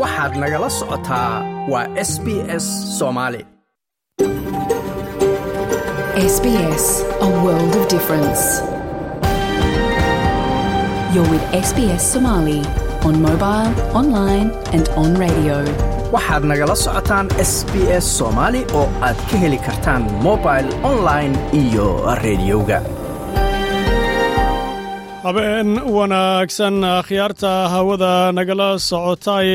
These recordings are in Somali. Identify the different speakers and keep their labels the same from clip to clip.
Speaker 1: waxaad nagala socotaa waa s b s soomaali
Speaker 2: SBS, a world of difference. You're with SBS Somali on mobile, online, and on radio.
Speaker 1: waxaad nagala socotaan s b s soomaali oo aad ka heli kartaan mobil online iyo rediyoga
Speaker 3: habeen wanaagsan akhyaarta hawada nagala socotay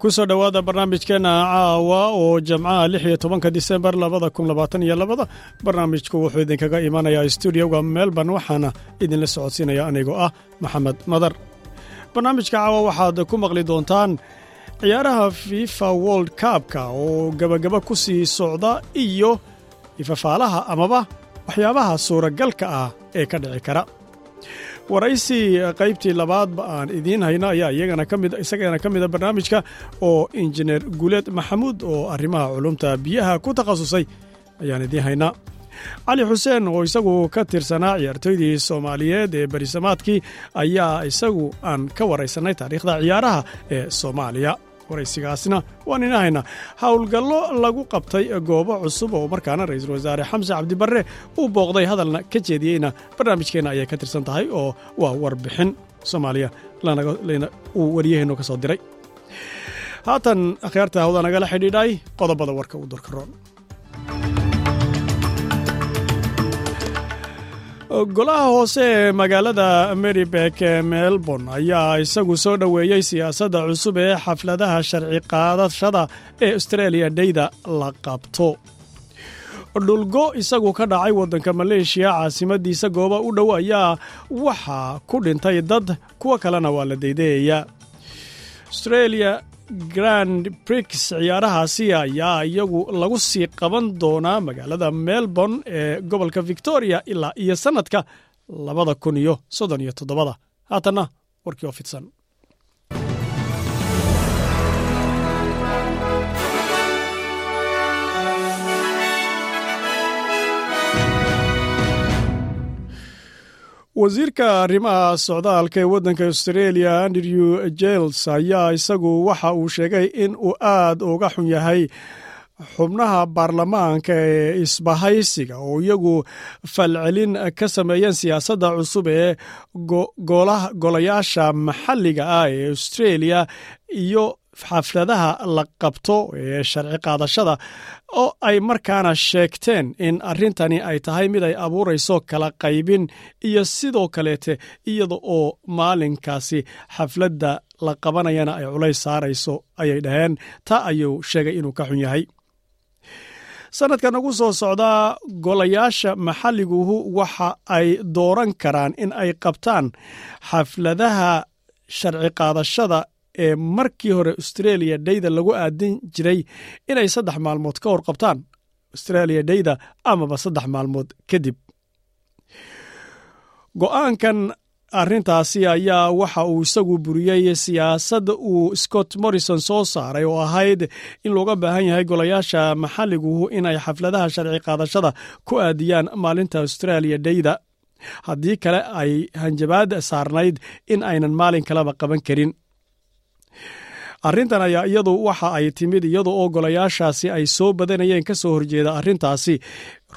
Speaker 3: ku soo dhowaada barnaamijkeenna caawa oo jamcaha lix iyo tobanka disembar labada kun labaatan iyo labada. Barnaamijku wuxuu idinkaga imanayaa stuudioga melbourne waxaana idinla socodsiinaya anigoo ah maxamed madar. Barnaamijka caawa waxaad ku maqli doontaan ciyaaraha fifa world kabka oo gebagaba ku sii socda iyo ifafaalaha amaba waxyaabaha suuragalka ah ee ka dhici kara waraysi qaybtii labaadba aan idiin hayno ayaa iyagana ka isagana ka mida barnaamijka oo injineer guuleed maxamuud oo arrimaha culumta biyaha ku takhasusay ayaan idiin haynaa. Cali xuseen oo isagu ka tirsanaa ciyaartoydii soomaaliyeed ee berisamaadkii ayaa isagu aan ka waraysannay taariikhda ciyaaraha ee soomaaliya waraysigaasna waan ina haynaa howlgallo lagu qabtay goobo cusub oo markaana ra'iisul wasaare xamse cabdibarre uu booqday hadalna ka jeediyeyna. Barnaamijkeenna ayay ka tirsan tahay oo waa warbixin. Soomaaliya uu wariyaheennu ka soo diray. Haatan akhyaarta hawda nagala xidhiidhay qodobada warka uu durkaroon golaha hoose ee magaalada meribek ee melbourne ayaa isagu soo dhoweeyey siyaasadda cusub ee xafladaha sharci qaadashada ee australia dheyda la qabto. Dhulgo isagu ka dhacay waddanka maleeshiya caasimadiisa gooba u dhow ayaa waxaa ku dhintay dad kuwo kalena waa la deydayayaa grand brix ciyaarahaasi ayaa iyagu lagu sii qaban doonaa magaalada melbourne ee gobolka victoria ilaa iyo sannadka labada kun iyo soddon iyo toddobada. Haatanna warkii oo fidsan wasiirka arrimaha socdaalka ee waddanka australia andrew jels ayaa isagu waxa uu sheegay in uu aad uga xun yahay xubnaha baarlamaanka ee isbahaysiga oo iyagu falcelin ka sameeyeen siyaasadda cusub ee golayaasha maxalliga ah ee australia iyo xafladaha la qabto ee sharci qaadashada oo ay markaana sheegteen in arrintani ay tahay mid ay abuurayso kala qaybin iyo sidoo kaleete iyada oo maalinkaasi xafladda la qabanayana ay culays saarayso ayay dhaheen. Taa ayuu sheegay inuu ka xun yahay. Sannadkan ugu soo socdaa golayaasha maxalliguhu waxa ay dooran karaan in ay qabtaan xafladaha sharci qaadashada ee markii hore australia dheyda lagu aadin jiray inay saddex maalmood ka hor qabtaan australia dheyda amaba saddex maalmood kadib. Go'aankan arrintaasi ayaa waxa uu isagu buriyey siyaasad uu scott morrison soo saaray oo ahayd in looga baahan yahay golayaasha maxalliguhu inay xafladaha sharci qaadashada ku aadiyaan maalinta australia dheyda haddii kale ay hanjabaad saarnayd in aynan maalin kaleba qaban karin arrintan ayaa iyadu waxa ay timid iyada oo golayaashaasi ay soo badanayeen ka soo horjeeda arrintaasi.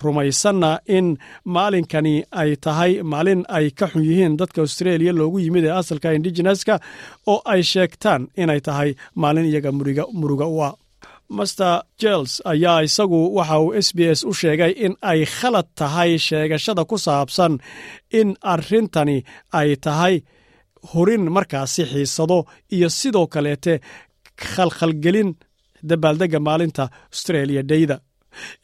Speaker 3: Rumaysanna in maalinkani ay tahay maalin ay ka xun yihiin dadka australia loogu yimid ee asalka indigeneska oo ay sheegtaan inay tahay maalin iyaga muruga u ah. Master jels ayaa isagu waxa uu s b s u sheegay in ay khalad tahay sheegashada ku saabsan in arrintani ay tahay hurin markaasi xiisado iyo sidoo kaleete khalkhalgelin dabaaldegga maalinta australia dheyda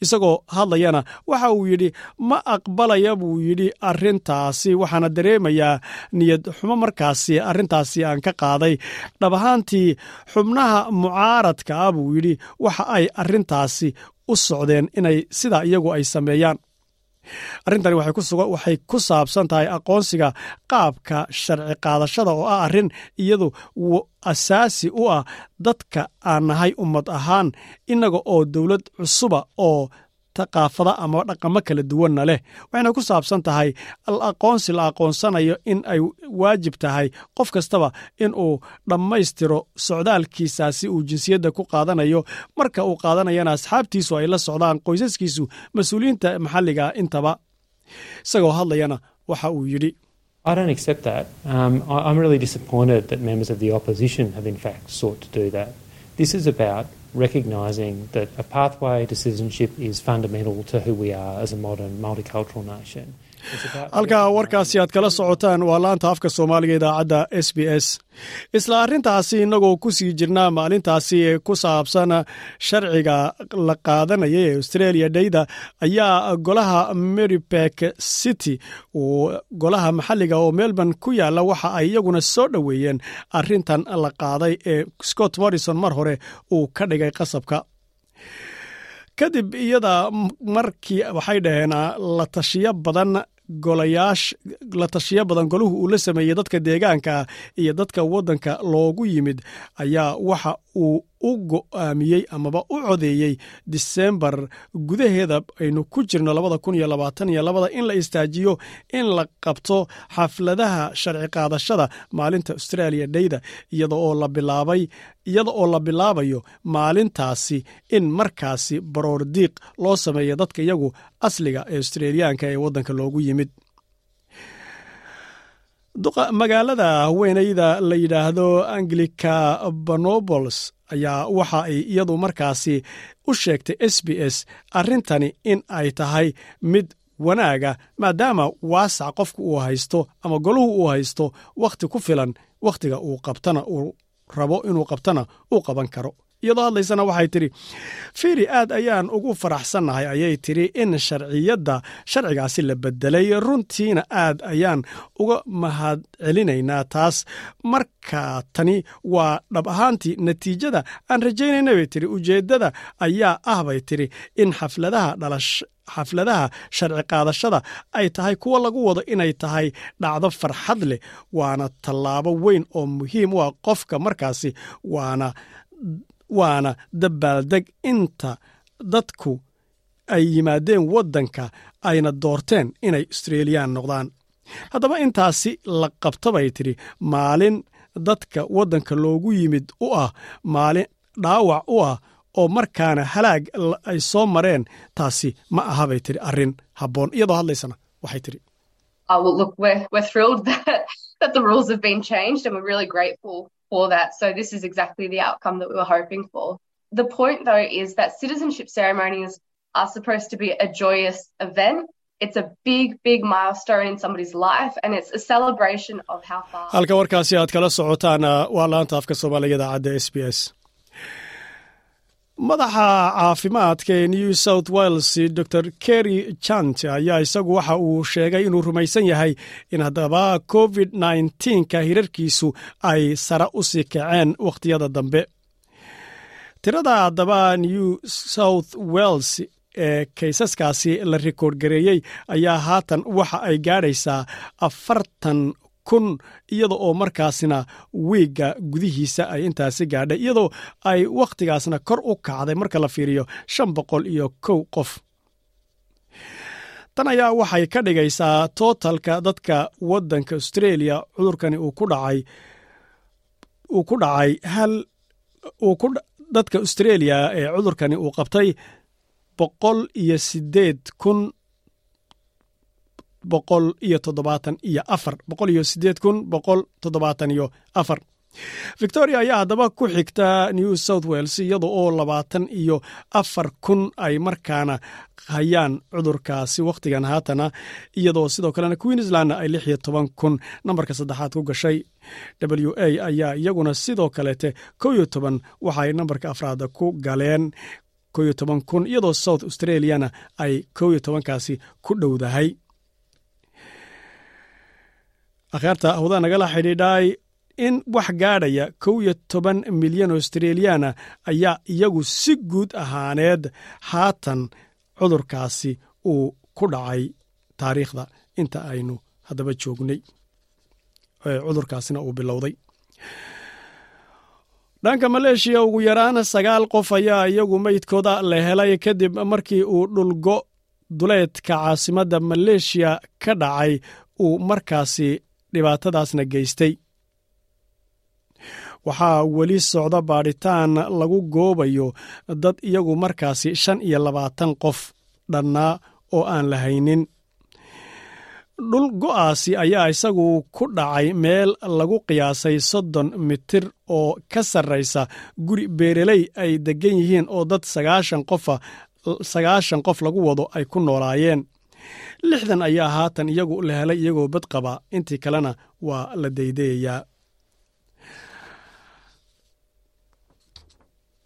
Speaker 3: isagoo hadlayana waxa uu yidhi ma aqbalaya buu yidhi arrintaasi waxaana dareemayaa niyad xumo markaasi arrintaasi aan ka qaaday. Dhab ahaantii xubnaha mucaaradka buu yidhi waxa ay arrintaasi u socdeen inay sidaa iyagu ay sameeyaan arrintani waxay ku saabsan tahay aqoonsiga qaabka sharci qaadashada oo ah arrin iyadu asaasi u ah dadka aan nahay ummad ahaan innaga oo dowlad cusuba oo thaqaafada ama dhaqamo kala duwanna leh waxayna ku saabsan tahay aqoonsi la aqoonsanayo in ay waajib tahay qof kastaba in uu dhammaystiro socdaalkiisaasi uu jinsiyadda ku qaadanayo marka uu qaadanayana asxaabtiisu ay la socdaan qoysaskiisu mas'uuliyiinta maxalliga intaba isagoo hadlayana waxa uu yidhi
Speaker 4: I don't accept that. Um, I'm really disappointed that members of the opposition have in fact sought to do that. This is about recognising that a pathway to citizenship is fundamental to who we are as a modern multicultural nation.
Speaker 3: Halkaa warkaasi aad kala socotaan waa laanta afka soomaaliga idaacadda s b s. Isla arrintaasi innagoo ku sii jirnaa maalintaasi ee ku saabsan sharciga la qaadanaya ee australia dhayda ayaa golaha meribek city golaha maxalliga oo melbourne ku yaalla waxa ay iyaguna soo dhoweeyeen arrintan la qaaday ee scott morrison mar hore uu ka dhigay qasabka kadib iyada markii waxay dhaheen la tashiyo badan golayaash la tashiyo badan golahu uu la sameeyey dadka deegaanka iyo dadka waddanka loogu yimid ayaa waxa uu u go'aamiyey amaba u codeeyey disembar gudaheeda aynu ku jirno labada kun iyo labaatan iyo labada in la istaajiyo in la qabto xafladaha sharci qaadashada maalinta australia dhayda iyada oo la bilaabay iyada oo la bilaabayo maalintaasi in markaasi baroor diiq loo sameeyo dadka iyagu asliga ee australiyaanka ee waddanka loogu yimid. Magaalada haweeneyda la yidhaahdo anglica bonobols ayaa waxa ay iyadu markaasi u sheegtay s b s arrintani in ay tahay mid wanaaga maadaama waasac qofku uu haysto ama golahu uu haysto wakhti ku filan wakhtiga uu qabtana uu rabo inuu qabtana uu qaban karo iyadoo hadlaysana waxay tidhi fiiri aad ayaan ugu faraxsannahay ayay tidhi in sharciyadda sharcigaasi la bedelay runtiina aad ayaan uga mahad celinaynaa taas marka tani waa dhab ahaantii. Natiijada aan rajaynayna bay tidhi. Ujeeddada ayaa ah bay tidhi in xafladaha dhalash xafladaha sharci qaadashada ay tahay kuwo lagu wado inay tahay dhacdo farxad leh. Waana tallaabo weyn oo muhiim u ah qofka markaasi waana waana dabaaldeg inta dadku ay yimaadeen waddanka ayna doorteen inay australiyaan noqdaan. Haddaba intaasi la qabta bay tidhi. Maalin dadka waddanka loogu yimid u ah maalin dhaawac u ah oo markaana halaag ay soo mareen taasi ma aha bay tidhi. Arrin habboon. Iyadoo hadlaysana waxay tidhi
Speaker 5: for that. So this is exactly the outcome that we were hoping for. The point though is that citizenship ceremonies are supposed to be a joyous event. It's a big, big milestone in somebody's life and it's a celebration of how far.
Speaker 3: halka warkaasi aad kala socotaan waa laanta afka madaxa caafimaadka ee new south wales dor kerry jant ayaa isagu waxa uu sheegay inuu rumaysan yahay in haddaba covid nka hirarkiisu ay sare u sii kaceen wakhtiyada dambe. Tirada haddaba new south wales ee kaysaskaasi la rikoord gareeyey ayaa haatan waxa ay gaadhaysaa afartan kun iyada oo markaasna wiigga gudihiisa ay intaasi gaadhay iyadoo ay wakhtigaasna kor u kacday marka la fiiriyo shan boqol iyo kow qof. Tan ayaa waxay ka dhigaysaa tootalka dadka waddanka australia cudurkani uu ku dhacay uu ku dhacay hal uu ku dadka australia ee cudurkani uu qabtay boqol iyo sideed kun boqol iyo toddobaatan iyo afar boqol iyo sideed kun boqol toddobaatan iyo afar. Victoria ayaa haddaba ku xigta new south wales iyada oo labaatan iyo afar kun ay markaana hayaan cudurkaasi wakhtigan haatana iyadoo sidoo kalena queensland ay lix iyo toban kun nambarka saddexaad ku gashay. W a ayaa iyaguna sidoo kaleete kow iyo toban waxaay nambarka afraad ku galeen. Kow iyo toban kun iyadoo south australiana ay kow iyo tobankaasi ku dhowdahay akhyaarta hawda nagala xidhiidhay in wax gaadhaya kow iyo toban milyan australiyaana ayaa iyagu si guud ahaaneed haatan cudurkaasi uu ku dhacay taariikhda. Inta aynu haddaba joognay cudurkaasina uu bilowday. Dhanka maleeshiya ugu yaraan sagaal qof ayaa iyagu meydkooda la helay kadib markii uu dhulgo duleedka caasimadda maleeshiya ka dhacay uu markaasi dhibaatadaasna geystay waxaa weli socda baadhitaan lagu goobayo dad iyagu markaasi shan iyo labaatan qof dhannaa oo aan la haynin dhul go'aasi ayaa isagu ku dhacay meel lagu qiyaasay soddon mitir oo ka sarraysa guri beereley ay deggan yihiin oo dad sagaashan qofa sagaashan qof lagu wado ay ku noolaayeen lixdan ayaa haatan iyagu la helay iyagoo bad qaba. Intii kalena waa la daydayayaa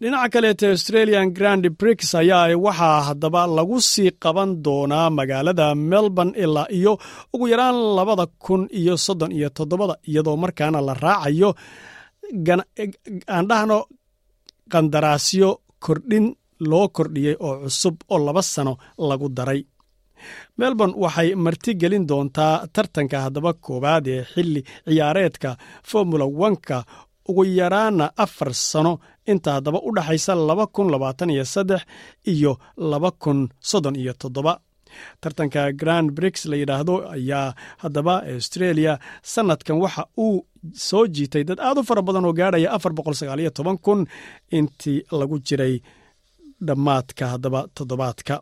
Speaker 3: dhinaca kaleete australian grand brix ayaa waxaa haddaba lagu sii qaban doonaa magaalada melbourne ilaa iyo ugu yaraan labada kun iyo soddon iyo toddobada iyadoo markaana la raacayo aan dhahno qandaraasyo kordhin loo kordhiyey oo cusub oo laba sano lagu daray melbourne waxay marti gelin doontaa tartanka haddaba koowaad ee xilli ciyaareedka formula onka ugu yaraana afar sano inta haddaba u dhaxaysa laba kun labaatan iyo saddex iyo laba kun soddon iyo toddoba. Tartanka grand brix la yidhaahdo ayaa haddaba australia sanadkan waxa uu soo jiitay dad aad u fara badan oo gaadhaya afar boqol sagaaliyo toban kun intii lagu jiray dhammaadka haddaba toddobaadka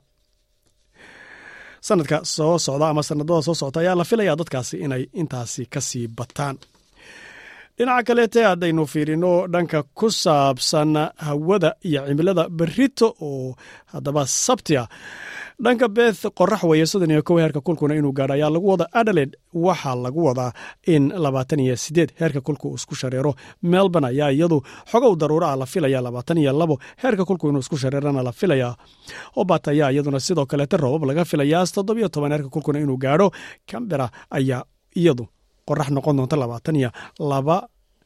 Speaker 3: sanadka soo socda ama sanadada soo socda ayaa la filayaa dadkaasi inay intaasi ka sii bataan dhinaca kaleete haddaynu fiirino dhanka ku saabsan hawada iyo cimilada berito oo haddaba sabtia dhanka beth qorax weeye soddon iyo kow heerka kulkuna inuu gaadho ayaa lagu wada adelaid waxaa lagu wadaa in labaatan iyo sideed heerka kulku isku shareero. Melbourne ayaa iyadu xogow daruuraha la filaya labaatan iyo labo heerka kulku inuu isku shareerana la filaya hobat ayaa iyaduna sidoo kaleete roobab laga filayaa toddobiyo toban heerka kulkuna inuu gaadho. Cambera ayaa iyadu qorax noqon doonta labaatan iyo laba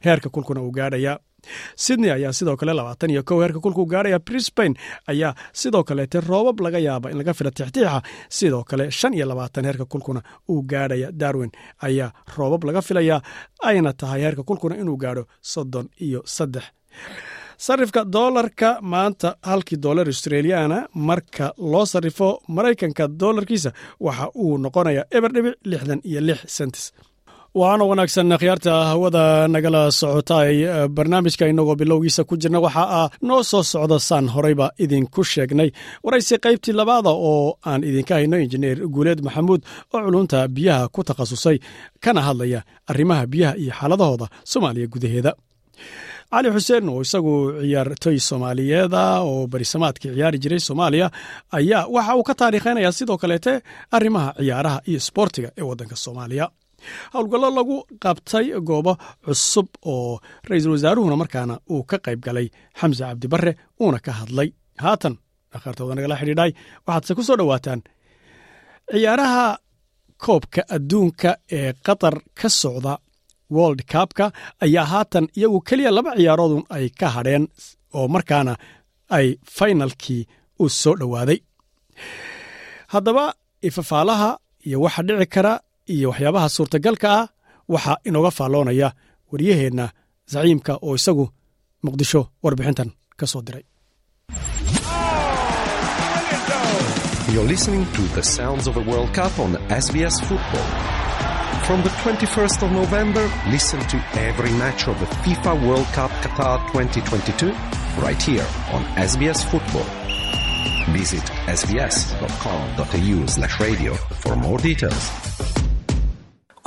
Speaker 3: heerka kulkuna uu gaadhaya. Sydney ayaa sidoo kale labaatan iyo kow heerka kulkuu gaadhaya. Brisbain ayaa sidoo kaleete roobab laga yaaba in laga fila tixtiixa. Sidoo kale shan iyo labaatan heerka kulkuna uu gaadhaya. Darwin ayaa roobab laga filayaa ayna tahay heerka kulkuna inuu gaadho soddon iyo saddex. Sarifka doolarka maanta halkii doolar australiana marka loo sarifo maraykanka doolarkiisa waxa uu noqonayaa eber dhibic lixdan iyo lix sentis waxaana wanaagsan khiyaarta hawada nagala socotay barnaamijka inagoo bilowgiisa ku jirna waxa ah noo soo socda saan horeyba idinku sheegnay. Waraysi qaybtii labaada oo aan idinka hayno injineer guuleed maxamuud oo culunta biyaha ku takhasusay kana hadlaya arrimaha biyaha iyo xaaladahooda soomaaliya gudaheeda. Cali xuseen oo isagu ciyaartoy soomaaliyeeda oo barisamaadkii ciyaari jiray soomaaliya ayaa waxa uu ka taariikhaynaya sidoo kaleete arrimaha ciyaaraha iyo sboortiga ee waddanka soomaaliya howlgallo lagu qabtay goobo cusub oo ra'iisul wasaaruhuna markaana uu ka qayb galay xamse cabdibarre uuna ka hadlay. Haatan dhakhaartooda nagala xidhiidhay waxaadse ku soo dhowaataan. Ciyaaraha koobka adduunka ee qatar ka socda world kabka ayaa haatan iyagu keliya laba ciyaaroodun ay ka hadheen oo markaana ay faynalkii u soo dhowaaday. Haddaba ifafaalaha iyo waxa dhici kara iyo waxyaabaha suurtagalka ah waxaa inooga faalloonaya waryaheenna zaciimka oo isagu muqdisho warbixintan ka soo diray
Speaker 6: You're listening to the sounds of the World Cup on SBS Football. From the 21st of November, listen to every match of the FIFA World Cup Qatar 2022 right here on SBS Football. Visit sbs.com.au slash radio for more details.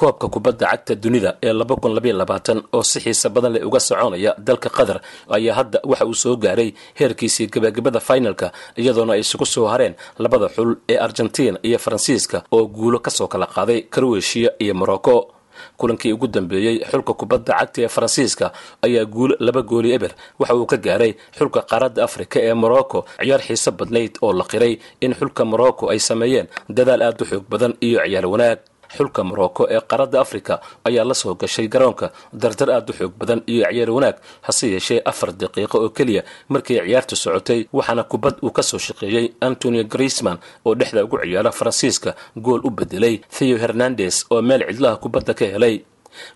Speaker 7: Koobka kubadda cagta dunida ee oo si xiisa badan leh uga soconaya dalka qatar ayaa hadda waxa uu soo gaaray heerkiisii gebagabada finalka iyadoona ay isugu soo hareen labada xul ee argentiin iyo faransiiska oo guulo ka soo kala qaaday karweshiya iyo morocco. Kulankii ugu dambeeyey xulka kubadda cagta ee faransiiska ayaa guulo laba gooli eber waxa uu ka gaaray xulka qaaradda afrika ee morocco ciyaar xiiso badnayd oo la qiray in xulka morocco ay sameeyeen dadaal aad u xoog badan iyo ciyaar wanaag xulka morocco ee qaaradda afrika ayaa la soo gashay garoonka. Dardar aad u xoog badan iyo ciyaar wanaag hase yeeshee afar daqiiqo oo keliya markii ciyaartu socotay waxaana kubad uu ka soo shaqeeyey antonio griezman oo dhexda ugu ciyaara faransiiska gool u bedelay theo hernandes oo meel cidlaha kubadda ka helay.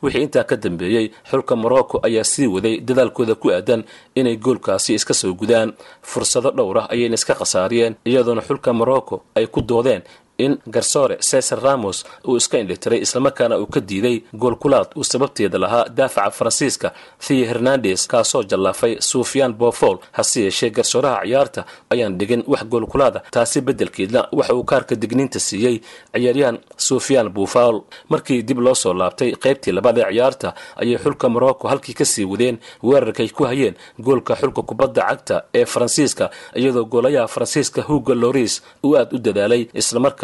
Speaker 7: Wixii intaa ka dambeeyey xulka morocco ayaa sii waday dadaalkooda ku aadan inay goolkaasi iska soo gudaan. Fursado dhowr ah ayayna iska khasaariyeen iyadoona xulka morocco ay ku doodeen in garsoore cesar ramos uu iska indhitiray islamarkaana uu ka diiday goolkulaad uu sababteeda lahaa daafaca faransiiska theo hernandes kaasoo jallaafay sufian bofol hase yeeshee garsooraha ciyaarta ayaan dhigin wax goolkulaada taasi beddelkeedna waxa uu kaarka digniinta siiyey ciyaaryahan sufian bufol markii dib loo soo laabtay qaybtii labaad ee ciyaarta ayay xulka morocco halkii ka sii wadeen weerarkay ku hayeen goolka xulka kubadda cagta ee faransiiska iyadoo goolayaha faransiiska hugo loris uu aad u dadaalay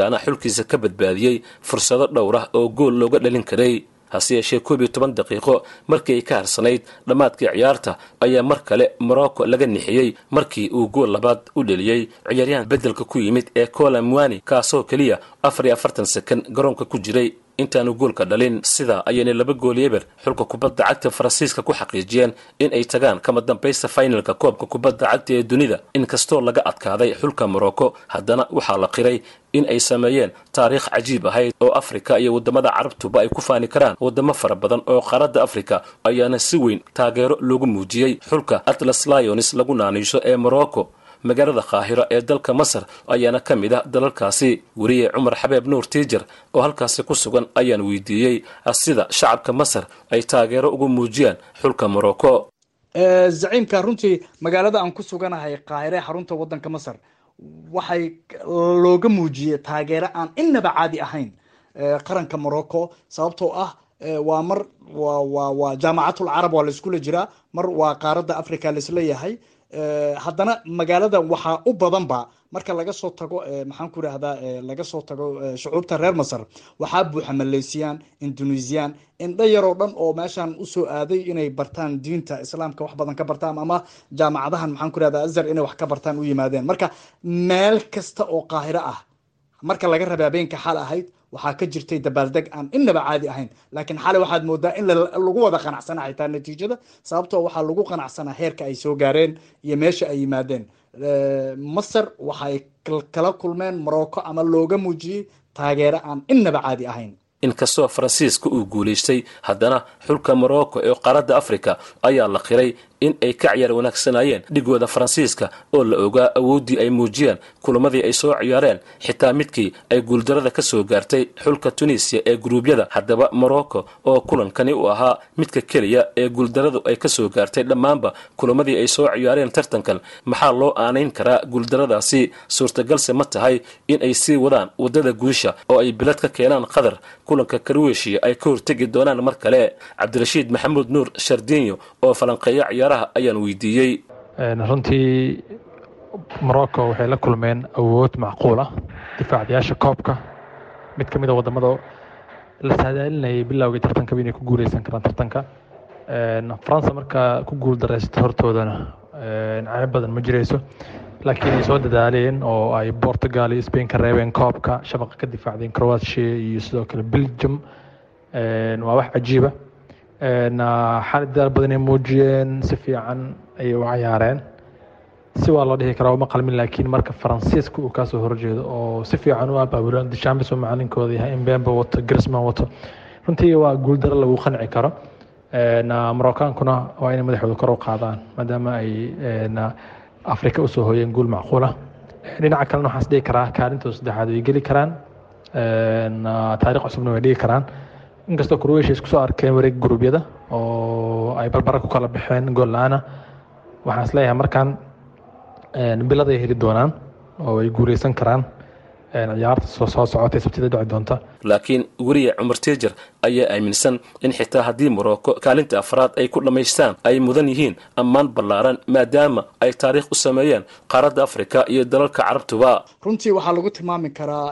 Speaker 7: islamarkaa xulkiisa ka badbaadiyey fursado dhowr ah oo gool looga dhalin karay. Hase yeeshee koob iyo toban daqiiqo markii ay ka harsanayd dhammaadkii ciyaarta ayaa mar kale morocco laga nixiyey markii uu gool labaad u dheliyey ciyaaryahan beddelka ku yimid ee cola mwani kaasoo keliya afar iyo afartan sekan garoonka ku jiray intaanu goolka dhalin. Sidaa ayayna laba gool eber xulka kubadda cagta faransiiska ku xaqiijiyeen in ay tagaan kama dambaysta finalka koobka kubadda cagta ee dunida. Inkastoo laga adkaaday xulka morocco haddana waxaa la qiray in ay sameeyeen taariikh cajiib ahayd oo afrika iyo waddamada carabtuba ay ku faani karaan. Waddamo fara badan oo qaaradda afrika ayaana si weyn taageero loogu muujiyey xulka atlas lionis lagu naaniisho ee morocco magaalada qaahiro ee dalka masar ayaana ka mid ah dalalkaasi. Weriye cumar xabeeb nuur tiijar oo halkaasi ku sugan ayaan weydiiyey sida shacabka masar ay taageero ugu muujiyaan xulka morocco.
Speaker 8: Zaciimka runtii magaalada aan ku suganahay qaahire xarunta wadanka masar waxay looga muujiyey taageero aan inaba caadi ahayn qaranka morocco sababtoo ah waa mar wa waa jaamacatul carab waa laiskula jiraa mar waa qaaradda africa laisleeyahay haddana magaalada waxaa u badanba marka laga soo tago maxaan ku irahdaa laga soo tago shucuubta reer masar. Waxaa buuxa maleysiyaan indonesian indho yaroo dhan oo meeshaan u soo aaday inay bartaan diinta islaamka wax badan ka bartaan ama jaamacadahan maxaan ku irahdaa azar inay wax ka bartaan u yimaadeen. Marka meel kasta oo qaahiro ah marka laga rabay habeenka xal ahayd waxaa ka jirtay dabaaldeg aan inaba caadi ahayn. Laakiin xalay waxaad moodaa in lagu wada qanacsana xitaa natiijada sababtoo waxaa lagu qanacsanaa heerka ay soo gaareen iyo meesha ay yimaadeen. Masar waxay kala kulmeen morocco ama looga muujiyey taageero aan inaba caadi ahayn.
Speaker 7: Inkastoo faransiiska uu guulaystay haddana xulka morocco ee qaaradda africa ayaa la qiray in ay ka ciyaar wanaagsanayeen dhigooda faransiiska oo la ogaa awooddii ay muujiyeen kulamadii ay soo ciyaareen xitaa midkii ay guuldarada ka soo gaartay xulka tunisiya ee guruubyada haddaba morocco oo kulankani u ahaa midka keliya ee guuldaradu ay ka soo gaartay. Dhammaanba kulamadii ay soo ciyaareen tartankan maxaa loo aanayn karaa guuldaradaasi suurtagalse ma tahay in ay sii wadaan waddada guusha oo ay bilad ka keenaan qatar kulanka karweshiya ay ka hortegi doonaan mar kale. Cabdirashiid maxamuud nuur shardinyo oo falanqeeya ciyaaraha ayaan weydiiyey.
Speaker 9: Runtii morocco waxay la kulmeen awood macquul ah difaacdayaasha koobka. Mid ka mid a waddamada la saadaalinayay bilowgii tartankaba inay ku guuleysan karaan tartanka. Faransa markaa ku guul daraysato hortoodana ceeb badan ma jirayso. Laakiin ay soo dadaaleen oo ay portugal iyo spain ka reebeen koobka shabaqa ka difaacdeen croatia iyo sidoo kale belgium. Waa wax cajiiba xali dadaal badan ay muujiyeen si fiican ayay u cayaareen. Si waa loo dhihi karaa uma qalmin laakiin marka faransiiska uu kaasoo horjeedo oo si fiican u abaabulaan dishambis oo macalinkooda yahay imbembe wato grisman wato. Runtii waa guuldaro lagu qanci karo. Morokaankuna waa inay madaxooda kor u qaadaan maadaama ay afrika u soo hooyeen guul macquula. Dhinaca kalena waxaan is dhihi karaa kaalintooda saddexaad way geli karaan. Taariikh cusubna way dhigi karaan inkastoo croatia isku soo arkeen wareeg guruubyada oo ay barbara ku kala baxeen gool la'aana waxaan is leeyahay markaan biladay heli doonaan oo ay guuleysan karaan ciyaarta soo socotay sabtida dhici doonta.
Speaker 7: Laakiin weriye cumar tiijar ayaa aaminsan in xitaa haddii morocco kaalinta afraad ay ku dhammaystaan ay mudan yihiin ammaan ballaaran maadaama ay taariikh u sameeyeen qaaradda afrika iyo dalalka carabtuba
Speaker 8: runtii waxaa lagu tilmaami karaa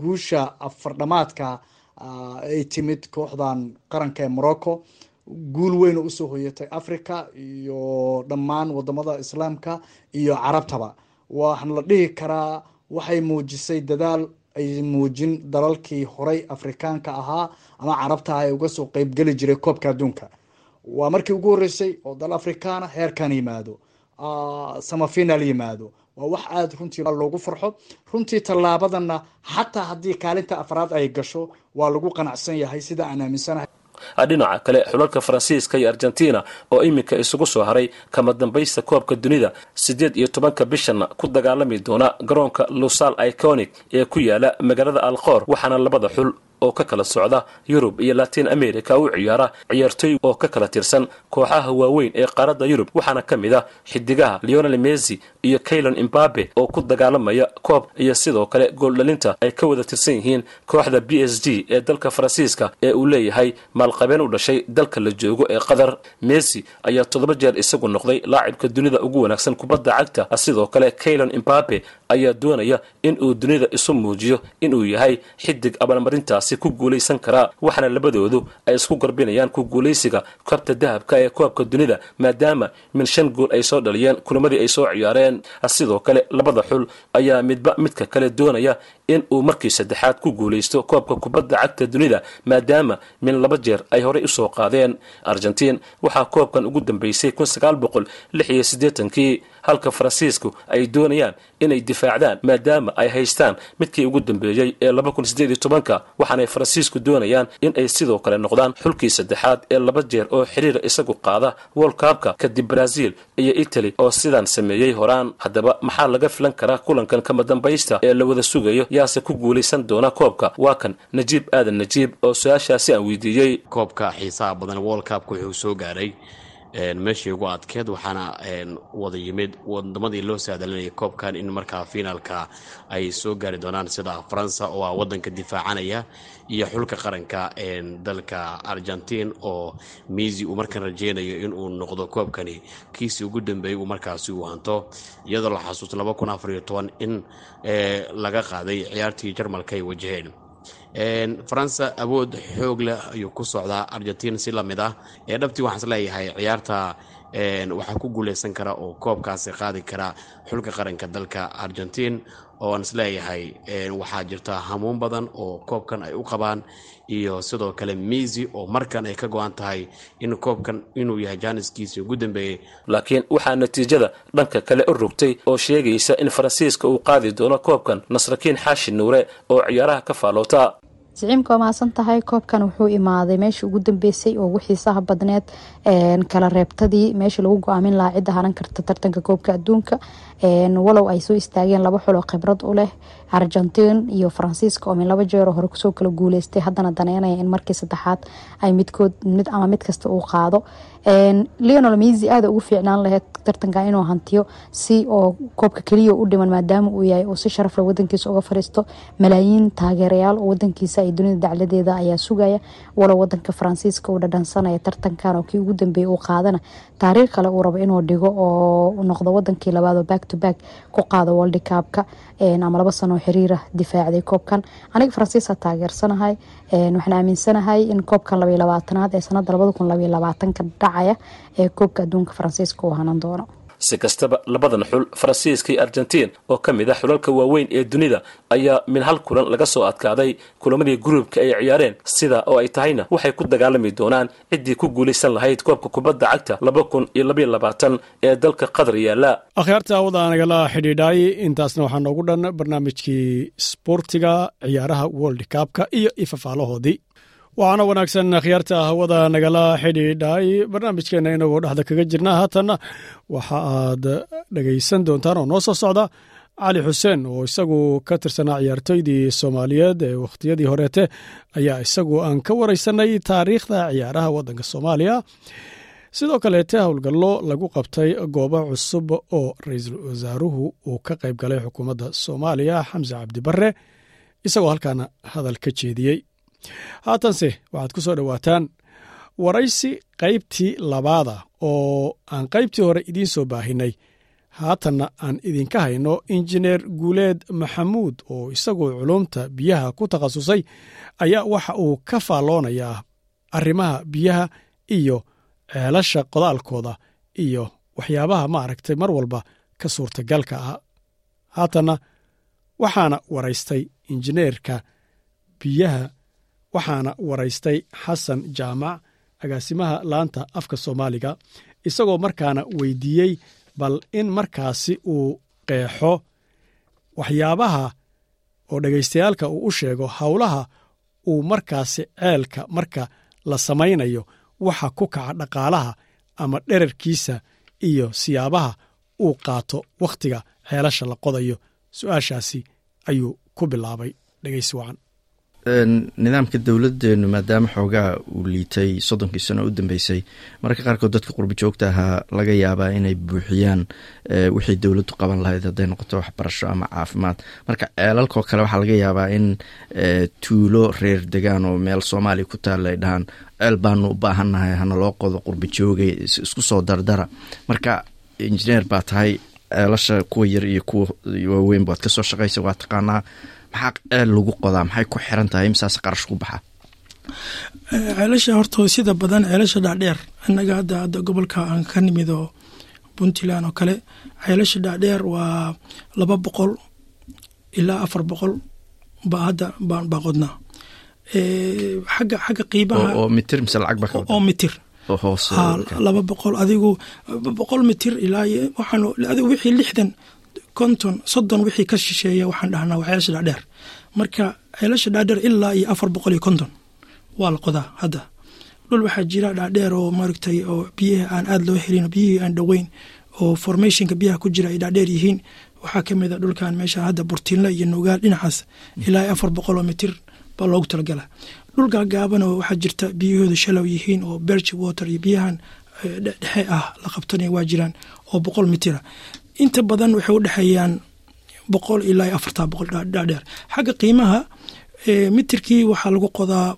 Speaker 8: guusha afardhamaadka ay timid kooxdan qaranka ee morocco. Guul weyn oo u soo hoyatay africa iyo dhammaan waddamada islaamka iyo carabtaba. Waxaan la dhihi karaa waxay muujisay dadaal ay muujin dalalkii horay afrikaanka ahaa ama carabta ah ee uga soo qeybgeli jiray koobka adduunka. Waa markii ugu horreysay oo dal afrikaana heerkan yimaado. Samafinal yimaado waa wax aada runtii loogu farxo runtii tallaabadana xataa haddii kaalinta afraad ay gasho waa lagu qanacsan yahay sida aan aaminsanahay.
Speaker 7: Dhinaca kale xulalka faransiiska iyo argentina oo iminka isugu soo haray kama dambaysta koobka dunida siddeed iyo tobanka bishanna ku dagaalami doona garoonka lusal iconic ee ku yaalla magaalada alqoor waxaana labada xul oo ka kala socda yurub iyo latin america u ciyaara ciyaartooy oo ka kala tirsan kooxaha waaweyn ee qaaradda yurub waxaana ka mid ah xidigaha leonel messi iyo kaylon imbabe oo ku dagaalamaya koob iyo sidoo kale gooldhalinta ay ka wada tirsan yihiin kooxda b s g ee dalka faransiiska ee uu leeyahay maalqabeen u dhashay dalka la joogo ee qatar. Messi ayaa toddoba jeer isagu noqday laacibka dunida ugu wanaagsan kubadda cagta sidoo kale kaylon imbabe ayaa doonaya in uu dunida isu muujiyo inuu yahay xidig abaalmarintaasi ku guulaysan karaa waxaana labadoodu ay isku garbinayaan ku guulaysiga koobta dahabka ee koobka dunida maadaama min shan gool ay soo dhaliyeen kulamadii ay soo ciyaareen. Sidoo kale labada xul ayaa midba midka kale doonaya in uu markii saddexaad ku guulaysto koobka kubadda cagta dunida maadaama min laba jeer ay horey u soo qaadeen. Argentiin waxaa koobkan ugu dambeysay kii halka faransiisku ay doonayaan inay difaacdaan maadaama ay haystaan midkii ugu dambeeyey ee waxaanay faransiisku doonayaan in ay sidoo kale noqdaan xulkii saddexaad ee laba jeer oo xiriira isagu qaada world cupka kadib brazil iyo italy oo sidaan sameeyey horaan. Haddaba maxaa laga filan karaa kulankan kama dambaysta ee la wada sugayo? Yaase ku guulaysan doona koobka. Waa kan najiib aadan najiib oo su'aashaasi aan weydiiyey.
Speaker 10: Koobka xiisaha badan world cupka wuxuu soo gaaray meeshii ugu adkeed waxaana wada yimid wadamadii loo saadalinayay koobkan in markaa finaalka ay soo gaari doonaan sida faransa oo ah wadanka difaacanaya iyo xulka qaranka dalka argentiin oo misi uu markaan rajeynayo inuu noqdo koobkani. Kiisii ugu dambeeyey uu markaasi uu hanto iyadoo la xasuusto in laga qaaday ciyaartii jarmalka ay wajaheen faransa awood xoog leh ayuu ku socdaa argentiin si la mid ah. Ee dhabtii waxaan is leeyahay ciyaarta waxaa ku guuleysan kara oo koobkaasi qaadi kara xulka qaranka dalka argentiin oo aan is leeyahay waxaa jirta hamuun badan oo koobkan ay u qabaan iyo sidoo kale misi oo markan ay ka go-an tahay in koobkan inuu yahay jaaniskiisii ugu dambeeyey
Speaker 7: laakiin waxaa natiijada dhanka kale u rogtay oo sheegaysa in faransiiska uu qaadi doono koobkan nasrakiin xaashi nuure oo ciyaaraha ka faaloota
Speaker 11: siciimka waa mahadsan tahay koobkan wuxuu imaaday meeshii ugu dambeysay oo ugu xiisaha badneed kala reebtadii meeshii lagu go'aamin lahaa cidda haran karta tartanka koobka adduunka. Walow ay soo istaageen laba xuloo khibrad u leh argentiin iyo faransiiska oo min laba jeeroo hore ku soo kala guuleystay. Haddana daneynaya in markii saddexaad ay midkood mid ama mid kasta uu qaado leonel misi aada ugu fiicnaan laheyd tartanka inuu hantiyo si oo koobka keliya u dhiman maadaama uu yahay oo si sharafle wadankiisa uga fariisto. Malaayiin taageerayaal oo wadankiisa ay dunida dacladeeda ayaa sugaya. Walow wadanka faransiiska uu dhadhansanaya tartankan oo kii ugu dambeeyay uu qaadana. Taariikh kale uu rabo inuu dhigo oo noqdo wadankii labaad oo back to back ku qaado world cupka ama laba sano oo xiriira difaacday koobkan. Aniga faransiisa taageersanahay waxaan aaminsanahay in koobkan labaiyo labaatanaad ee sanada labada kun labaiyo labaatanka dhacaya ee koobka adduunka faransiiska uu hanan doono
Speaker 7: si kastaba labadan xul faransiiska iyo argentiin oo ka mid ah xulalka waaweyn ee dunida ayaa min hal kulan laga soo adkaaday kulamadii gruubka ay ciyaareen. Sida oo ay tahayna waxay ku dagaalami doonaan ciddii ku guulaysan lahayd koobka kubadda cagta laba kun iyo labaiyo labaatan ee dalka qatar yaalla
Speaker 3: akhyaarta awada nagala xidhiidhaay intaasna waxaa noogu dhan barnaamijkii sboortiga ciyaaraha world cupka iyo ifafaalahoodii waxaana wanaagsan akhyaarta hawada nagala xidhiidhay barnaamijkeena inagoo dhexda kaga jirna haatanna waxa aad dhegaysan doontaan oo noo soo socda cali xuseen oo isagu ka tirsanaa ciyaartoydii soomaaliyeed ee wakhtiyadii horeete ayaa isagu aan ka wareysanay taariikhda ciyaaraha waddanka soomaaliya. Sidoo kaleete howlgallo lagu qabtay goobo cusub oo ra'iisul wasaaruhu uu ka qayb galay xukuumadda soomaaliya xamse cabdibare isagoo halkaana hadal ka jeediyey haatanse waxaad ku soo dhowaataan waraysi qaybtii labaada oo aan qaybtii hore idiin soo baahinay. Haatanna aan idinka hayno injineer guuleed maxamuud oo isagu culumta biyaha ku takhasusay ayaa waxa uu ka faalloonayaa arrimaha biyaha iyo ceelasha qodaalkooda iyo waxyaabaha maaragtay mar walba ka suurtagalka ah. Haatanna waxaana waraystay injineerka biyaha waxaana waraystay xasan jaamac agaasimaha laanta afka soomaaliga isagoo markaana weydiiyey bal in markaasi uu qeexo waxyaabaha oo dhegaystayaalka uu u sheego howlaha uu markaasi ceelka marka la samaynayo waxa ku kaca dhaqaalaha ama dherarkiisa iyo siyaabaha uu qaato wakhtiga ceelasha la qodayo. Su'aashaasi ayuu ku bilaabay dhegeysi wacan
Speaker 12: nidaamka dowladeenu maadaama xoogaa uu liitay soddonkii sano u dambeysay mararka qaarkood dadka qurbi joogta ahaa laga yaabaa inay buuxiyaan wixii dowladdu qaban lahayd hadday noqoto waxbarasho ama caafimaad. Marka ceelalkoo kale waxaa laga yaabaa in tuulo reer degaan oo meel soomaaliya ku taalla ay dhahaan ceel baanu u baahannahay hana loo qodo qurbi joogay isku soo dardara. Marka injineer baa tahay ceelasha kuwa yar iyo kuwa waaweyn baad ka soo shaqaysa waa taqaanaa maxaa ceel lagu qodaa maxay ku xiran tahay misaas qarash ku baxa?
Speaker 13: Ceelasha horta sida badan ceelasha dhaadheer innaga hadda hadda gobolka aan ka nimid oo puntland oo kale ceelasha dhaadheer waa laba boqol ilaa afar boqol baa hadda baa qodnaa. Xagga xagga qiimaha
Speaker 12: oo mitir mise lacag ba
Speaker 13: oo mitir. laba boqol adigu boqol mitir ilaa waxaan adigu wixii lixdan konton soddon wixii ka shisheeya waxaan dhahnaa waa ceelasha dhaadheer marka ceelasha dhaadheer ilaa iyo afar boqol iyo konton. Waa la qodaa hadda. Dhul waxaa jira dhaadheer oo maaragtay oo biyaha aan aada loo helin biyihii aan dhoweyn oo formationka biyaha ku jira ay dhaadheer yihiin. Waxaa ka mid a dhulkan meesha hadda burtiinle iyo nugaal dhinacaas ilaa afar boqol oo mitir baa loogu talagala dhul gaagaaban oo waxaa jirta biyahooda shalow yihiin oo berch water iyo biyahan dhexe ah la qabtanaya waa jiraan oo boqol mitira inta badan waxay u dhexeeyaan boqol ilaa iyo afartaa boqol dhaadheer. Xagga qiimaha mitirkii waxaa lagu qodaa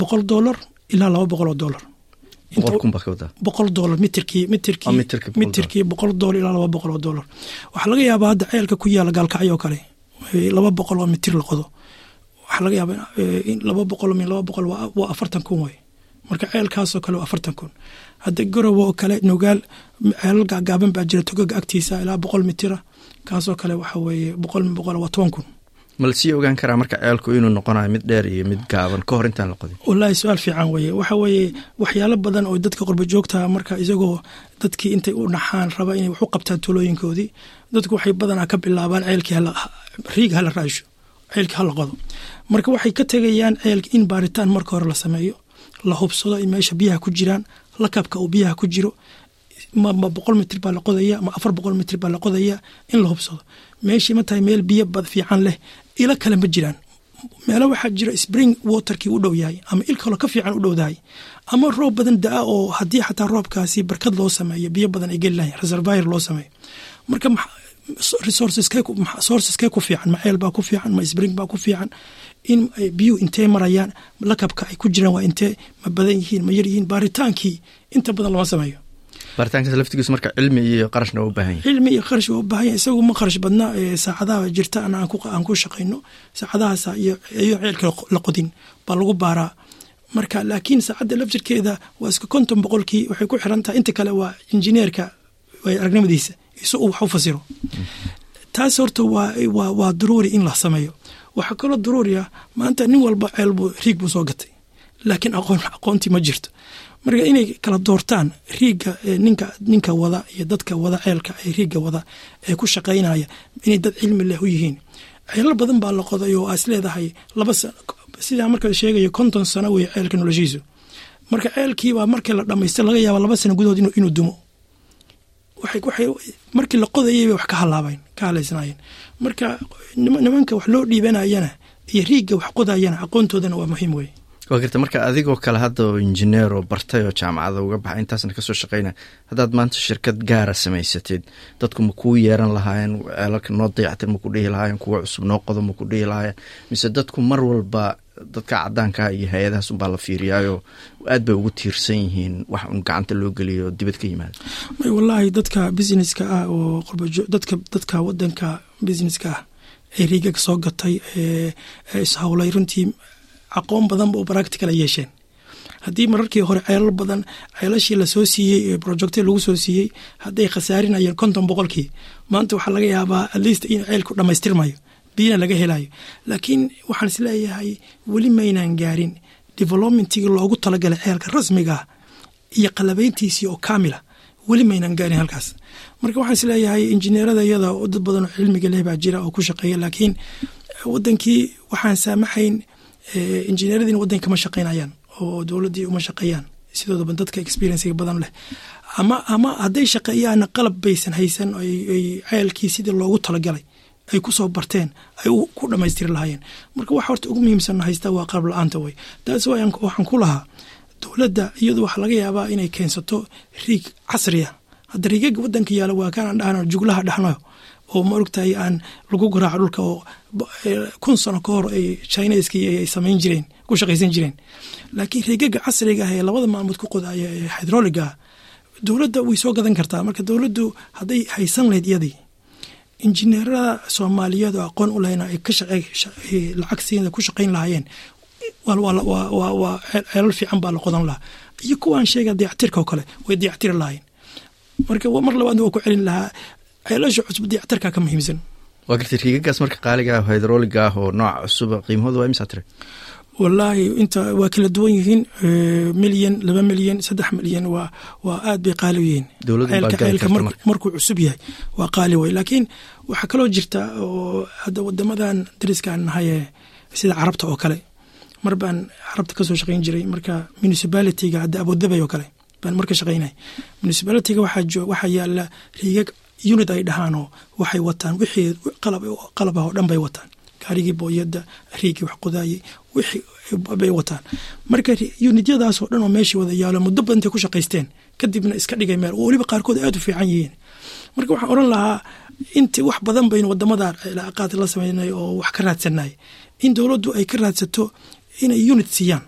Speaker 13: boqol dollar ilaa laba boqol oo dollar. Boqol dollar mitirkii mitirkii mitirkii boqol dollar. ilaa laba boqol oo dollar. Waxaa laga yaabaa hadda ceelka ku yaalla gaalkacyo kale laba boqol oo mitir la qodo. Waxaa laga yaabaa laba boqol min laba boqol waa afartan kun way marka ceelkaasoo kale waa afartan kun. Hadda garowe oo kale nugaal ceelal gaagaaban baa jira togaga agtiisa ilaa boqol mitira kaasoo kale waxa weeye boqol min boqol waa toban kun.
Speaker 12: Ma la sii ogaan karaa marka ceelku inuu noqonayo mid dheer iyo mid gaaban? Ka hor intaan la qodin.
Speaker 13: Wallaahi su'aal fiican weeye. Waxa weeye waxyaalo badan oo dadka qurba joogta marka isagoo dadkii intay u dhaxaan raba inay wax u qabtaan tuulooyinkoodii dadku waxay badanaa ka bilaabaan ceelkii riig hala raasho ceelkii hala qodo. Marka waxay ka tegayaan ceelka in baaritaan marka hore la sameeyo la hubsado in meesha biyaha ku jiraan lakabka uu biyaha ku jiro ma boqol mitir baa la qodaya ma afar boqol mitir baa la qodaya in la hubsado. Meeshii ma tahay meel biyo bad fiican leh ilo kale ma jiraan. Meelo waxaa jira spring waterkii u dhow yahay ama il kaloo ka fiican u dhowdahay. Ama roob badan da'a oo haddii xataa roobkaasi barkad loo sameeyo biyo badan ay geli lahayn reservir loo sameeyo. Marka resourceskee ku fiican ma ceel baa ku fiican ma spring baa ku fiican. In biyuhu intee marayaan lakabka ay ku jiraan waa intee ma badan yihiin ma yar yihiin baaritaankii inta badan lama sameeyo
Speaker 12: baaritaankaas laftigiisu marka cilmi iyo qarashna waa baahan yahay.
Speaker 13: Cilmi iyo qarash waa u baahan yahay isagu ma qarash badna saacadaha jirta aan ku shaqayno. Saacadahaas iyo ceelka la qodin baa lagu baaraa. Marka laakiin saacadda laftirkeeda waa iska konton boqolkii waxay ku xiran tahay inta kale waa injineerka aragnimadiisa isu uu wax u fasiro. Taas horta waa daruuri in la sameeyo. Waxaa kaloo daruuri ah maanta nin walba ceel buu riig buu soo gatay. Laakiin aqoon aqoontii ma jirto marka inay kala doortaan riigga ninka ninka wada iyo dadka wada ceelka ee riigga wada ee ku shaqaynaya inay dad cilmi leh u yihiin. Ceelal badan baa la qoday oo is leedahay laba sidaa marka sheegayo konton sano wey ceelka noloshiisu marka ceelkiibaa markii la dhamaystay laga yaaba laba sano gudahood inuu dumo. Markii la qodayay bay wax ka halaabayn ka halaysnaayeen. Marka nimanka wax loo dhiibanayana iyo riigga wax qodayana aqoontoodana waa muhiim weye
Speaker 12: waa garta marka adigoo kale hadda oo injineer oo bartay oo jaamacada uga baxay intaasna ka soo shaqeynaya. Haddaad maanta shirkad gaara samaysatid dadku ma kuu yeeran lahaayeen ceelalka noo dayactir ma ku dhihi lahaayeen kuwa cusub noo qodo ma ku dhihi lahaayeen. Mise dadku mar walba dadka cadaankaha iyo hay'adahaas unbaa la fiiriyaayo aad bay ugu tiirsan yihiin wax un gacanta loo geliyo oo dibad ka yimaada.
Speaker 13: May wallaahi dadka businesska ah oo qurbajo dadka dadka wadanka businesska ah ee riigag soo gatay ee ishawlay runtii aqoon badanba oo practical yeesheen. Haddii mararkii hore ceelal badan ceelashii la soo siiyey projecte lagu soo siiyey hadday khasaarinayeen konton boqolkii maanta waxaa laga yaabaa atleast in ceelku dhammaystirmayo biyana laga helayo laakiin waxaan is leeyahay weli maynaan gaarin developmentigii loogu talagalay ceelka rasmiga ah iyo qalabeyntiisii oo kaamila weli maynaan gaarin halkaas. Marka waxaan is leeyahay injineerada iyada dad badan oo cilmiga leh baa jira oo ku shaqeeya laakiin wadankii waxaan saamaxayn injineeradiina wadanka kama shaqaynayaan oo dowladdii uma shaqeeyaan. Sidoodaba dadka experiencega badan leh. Ama ama hadday shaqeeyaanna qalab baysan haysan ay ceelkii sidii loogu talagalay ay ku soo barteen ay ku dhammaystiri lahaayeen. Marka waxa horta ugu muhiimsan haystaa waa qalab la'aanta way. Taas waxaan ku lahaa dowladda iyadu waxaa laga yaabaa inay keensato riig casriya hadda riigaga wadanka yaalla waa kaanaan dhahno juglaha dhahno oo ma ogtahay aan lagu garaaco dhulka oo kun sano ka hor ay chineskii ay samayn jireen ku shaqaysan jireen. Laakiin riigaga casriga ah ee labada maalmood ku qodaya ee hydroliga dowladda way soo gadan kartaa. Marka dowladdu hadday haysan lahayd iyadii injineerada soomaaliyeed oo aqoon u lahayna ay lacag siina ku shaqayn lahaayeen waa ceelal fiican baa la qodan lahaa. Iyo kuwaan sheega dayactirka oo kale way dayactiri lahaayeen. Marka mar labaadna waa ku celin lahaa ceelasha cusub dayactirka ka muhiimsan.
Speaker 12: Waa gartay riigagaas marka qaaliga ah hydroliga ah oo nooca cusuba qiimahooda waa imsaa tire
Speaker 13: wallaahi inta waa kala duwan yihiin milyan laba milyan saddex milyan waa waa aad bay qaali u yihiin. Ceelka markuu cusub yahay waa qaali way laakiin waxaa kaloo jirta oo hadda wadamadan dariskaan nahaye sida carabta oo kale. Mar baan carabta ka soo shaqayn jiray marka municipalitiga hadda abudabay oo kale baan marka shaqaynay. Municipalitiga waxaa yaalla riigag unit ay dhahaanoo waxay wataan wixii qalab ah oo dhan bay wataan. Gaarigii booyada riigii wax qodaayey wixii bay wataan. Marka unityadaasoo dhan oo meeshii wada yaalo muddo badan intay ku shaqaysteen kadibna iska dhigay meel. Oo weliba qaarkood aad u fiican yihiin. Marka waxaan oran lahaa intii wax badan baynu waddamada cilaaqaad la sameynay oo wax ka raadsanay in dowladdu ay ka raadsato inay unit siiyaan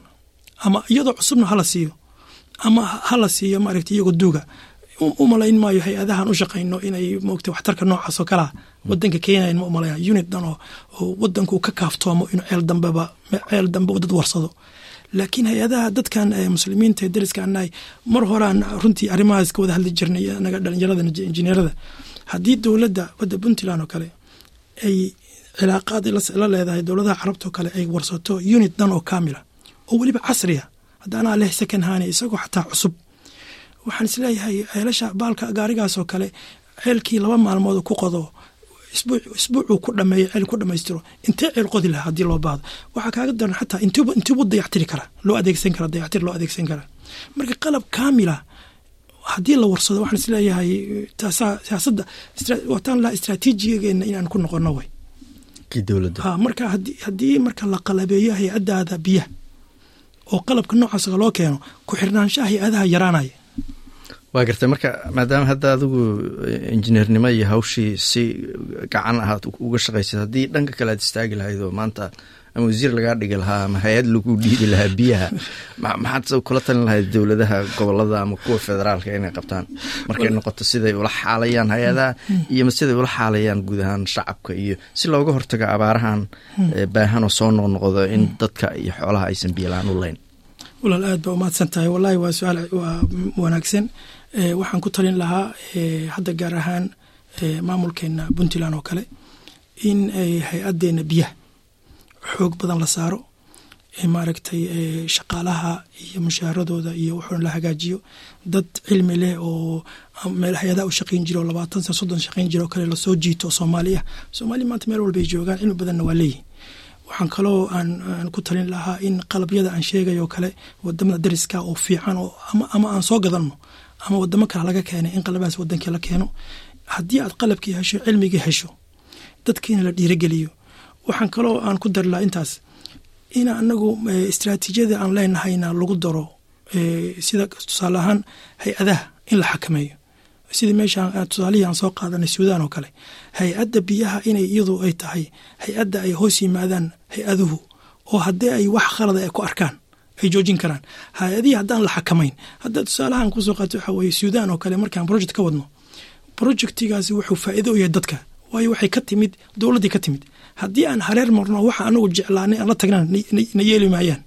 Speaker 13: ama iyadoo cusubna hala siiyo ama hala siiyo maaragta iyagoo duuga u malayn maayo hay'adahan u shaqayno inay moogta waxtarka noocaas oo kalea wadanka keenayan ma umalayna unit dhan oo wadanku ka kaaftoomo inuu ceel dambeba ceel dambe dad warsado. Laakiin hay'adaha dadkan muslimiinta ee dariska nahay mar horaan runtii arrimahaas ka wada hadli jirnay naga dhalinyarada injineerada. Haddii dowladda wadda puntland oo kale ay cilaaqaad la leedahay dowladaha carabta kale ay warsato unit dhan oo kaamila oo weliba casriya haddaanaa leh second hani isagoo xataa cusub waxaan is leeyahay ceelasha baalka gaarigaas oo kale ceelkii laba maalmood ku qodo isbuucuu ku dhameeyo ceel ku dhamaystiro intee ceel qodi lahaa haddii loo baahdo? Waxaa kaaga daran xataa intiibu dayactiri kara loo adeegsan kara dayactir loo adeegsan kara marka qalab kaamila haddii la warsado waxaan is leeyahay siyaasadda wataan lahaa istraatiijiyageena inaan ku noqono way. Marka haddii marka la qalabeeyo hay'adaada biyaha oo qalabka noocaas loo keeno ku xirnaanshaha hay'adaha yaraanaya
Speaker 12: waa gartay marka maadaama hadda adigu injineernimo iyo hawshii si gacan ahaad uga shaqaysad haddii dhanka kale aad istaagi lahayd oo maanta ama wasiir lagaa dhigi lahaa ama hay'ad lagu dhiibi lahaa biyaha maxaad kula talin lahayd dowladaha gobollada ama kuwa federaalka inay qabtaan? Markay noqoto siday ula xaalayaan hay'adaha iyo siday ula xaalayaan guud ahaan shacabka iyo si looga hortago abaarahan baahan oo soo noqnoqdo in dadka iyo xoolaha aysan biyolaan u leyn
Speaker 13: walaal aad baa umahadsan tahay. Wallahi waa su'aal waa wanaagsan waxaan ku talin lahaa hadda gaar ahaan maamulkeena puntland oo kale in hay'adeena biyaha xoog badan la saaro maaragtay shaqaalaha iyo mushaaradooda iyo wuxuuna la hagaajiyo dad cilmi leh oo meel hay'adaha u shaqayn jira oo labaatan sana soddon shaqayn jira oo kale la soo jiito oo soomaali soomaaliya maanta meel walbay joogaan cilmi badanna waa leeyihiin waxaan kaloo aan ku talin lahaa in qalabyada aan sheegayo kale waddamada dariska oo fiican oo ama aan soo gadanno ama wadamo kale laga keenay in qalabadaas wadankii la keeno. Haddii aad qalabkii hesho cilmigii hesho dadkiina la dhiirogeliyo waxaan kaloo aan ku dari lahaa intaas in anagu istraatiijiyada aan leenahayna lagu daro sida tusaale ahaan hay'adaha in la xakameeyo. Sidii meesha tusaalihii aan soo qaadanay suudaan oo kale hay'adda biyaha inay iyadu ay tahay hay'adda ay hoos yimaadaan hay'aduhu oo haddii ay wax khalada ay ku arkaan ay joojin karaan. Hay'adihii haddaan la xakamayn hadda tusaalahaan ku soo qaata waxaa weeye suudaan oo kale markaan project ka wadno projectigaasi wuxuu faa'iido u yahay dadka waayo waxay ka timid dowladdii ka timid. Haddii aan hareer marno waxa anagu jeclaanay aan la tagnaan na yeeli maayaan.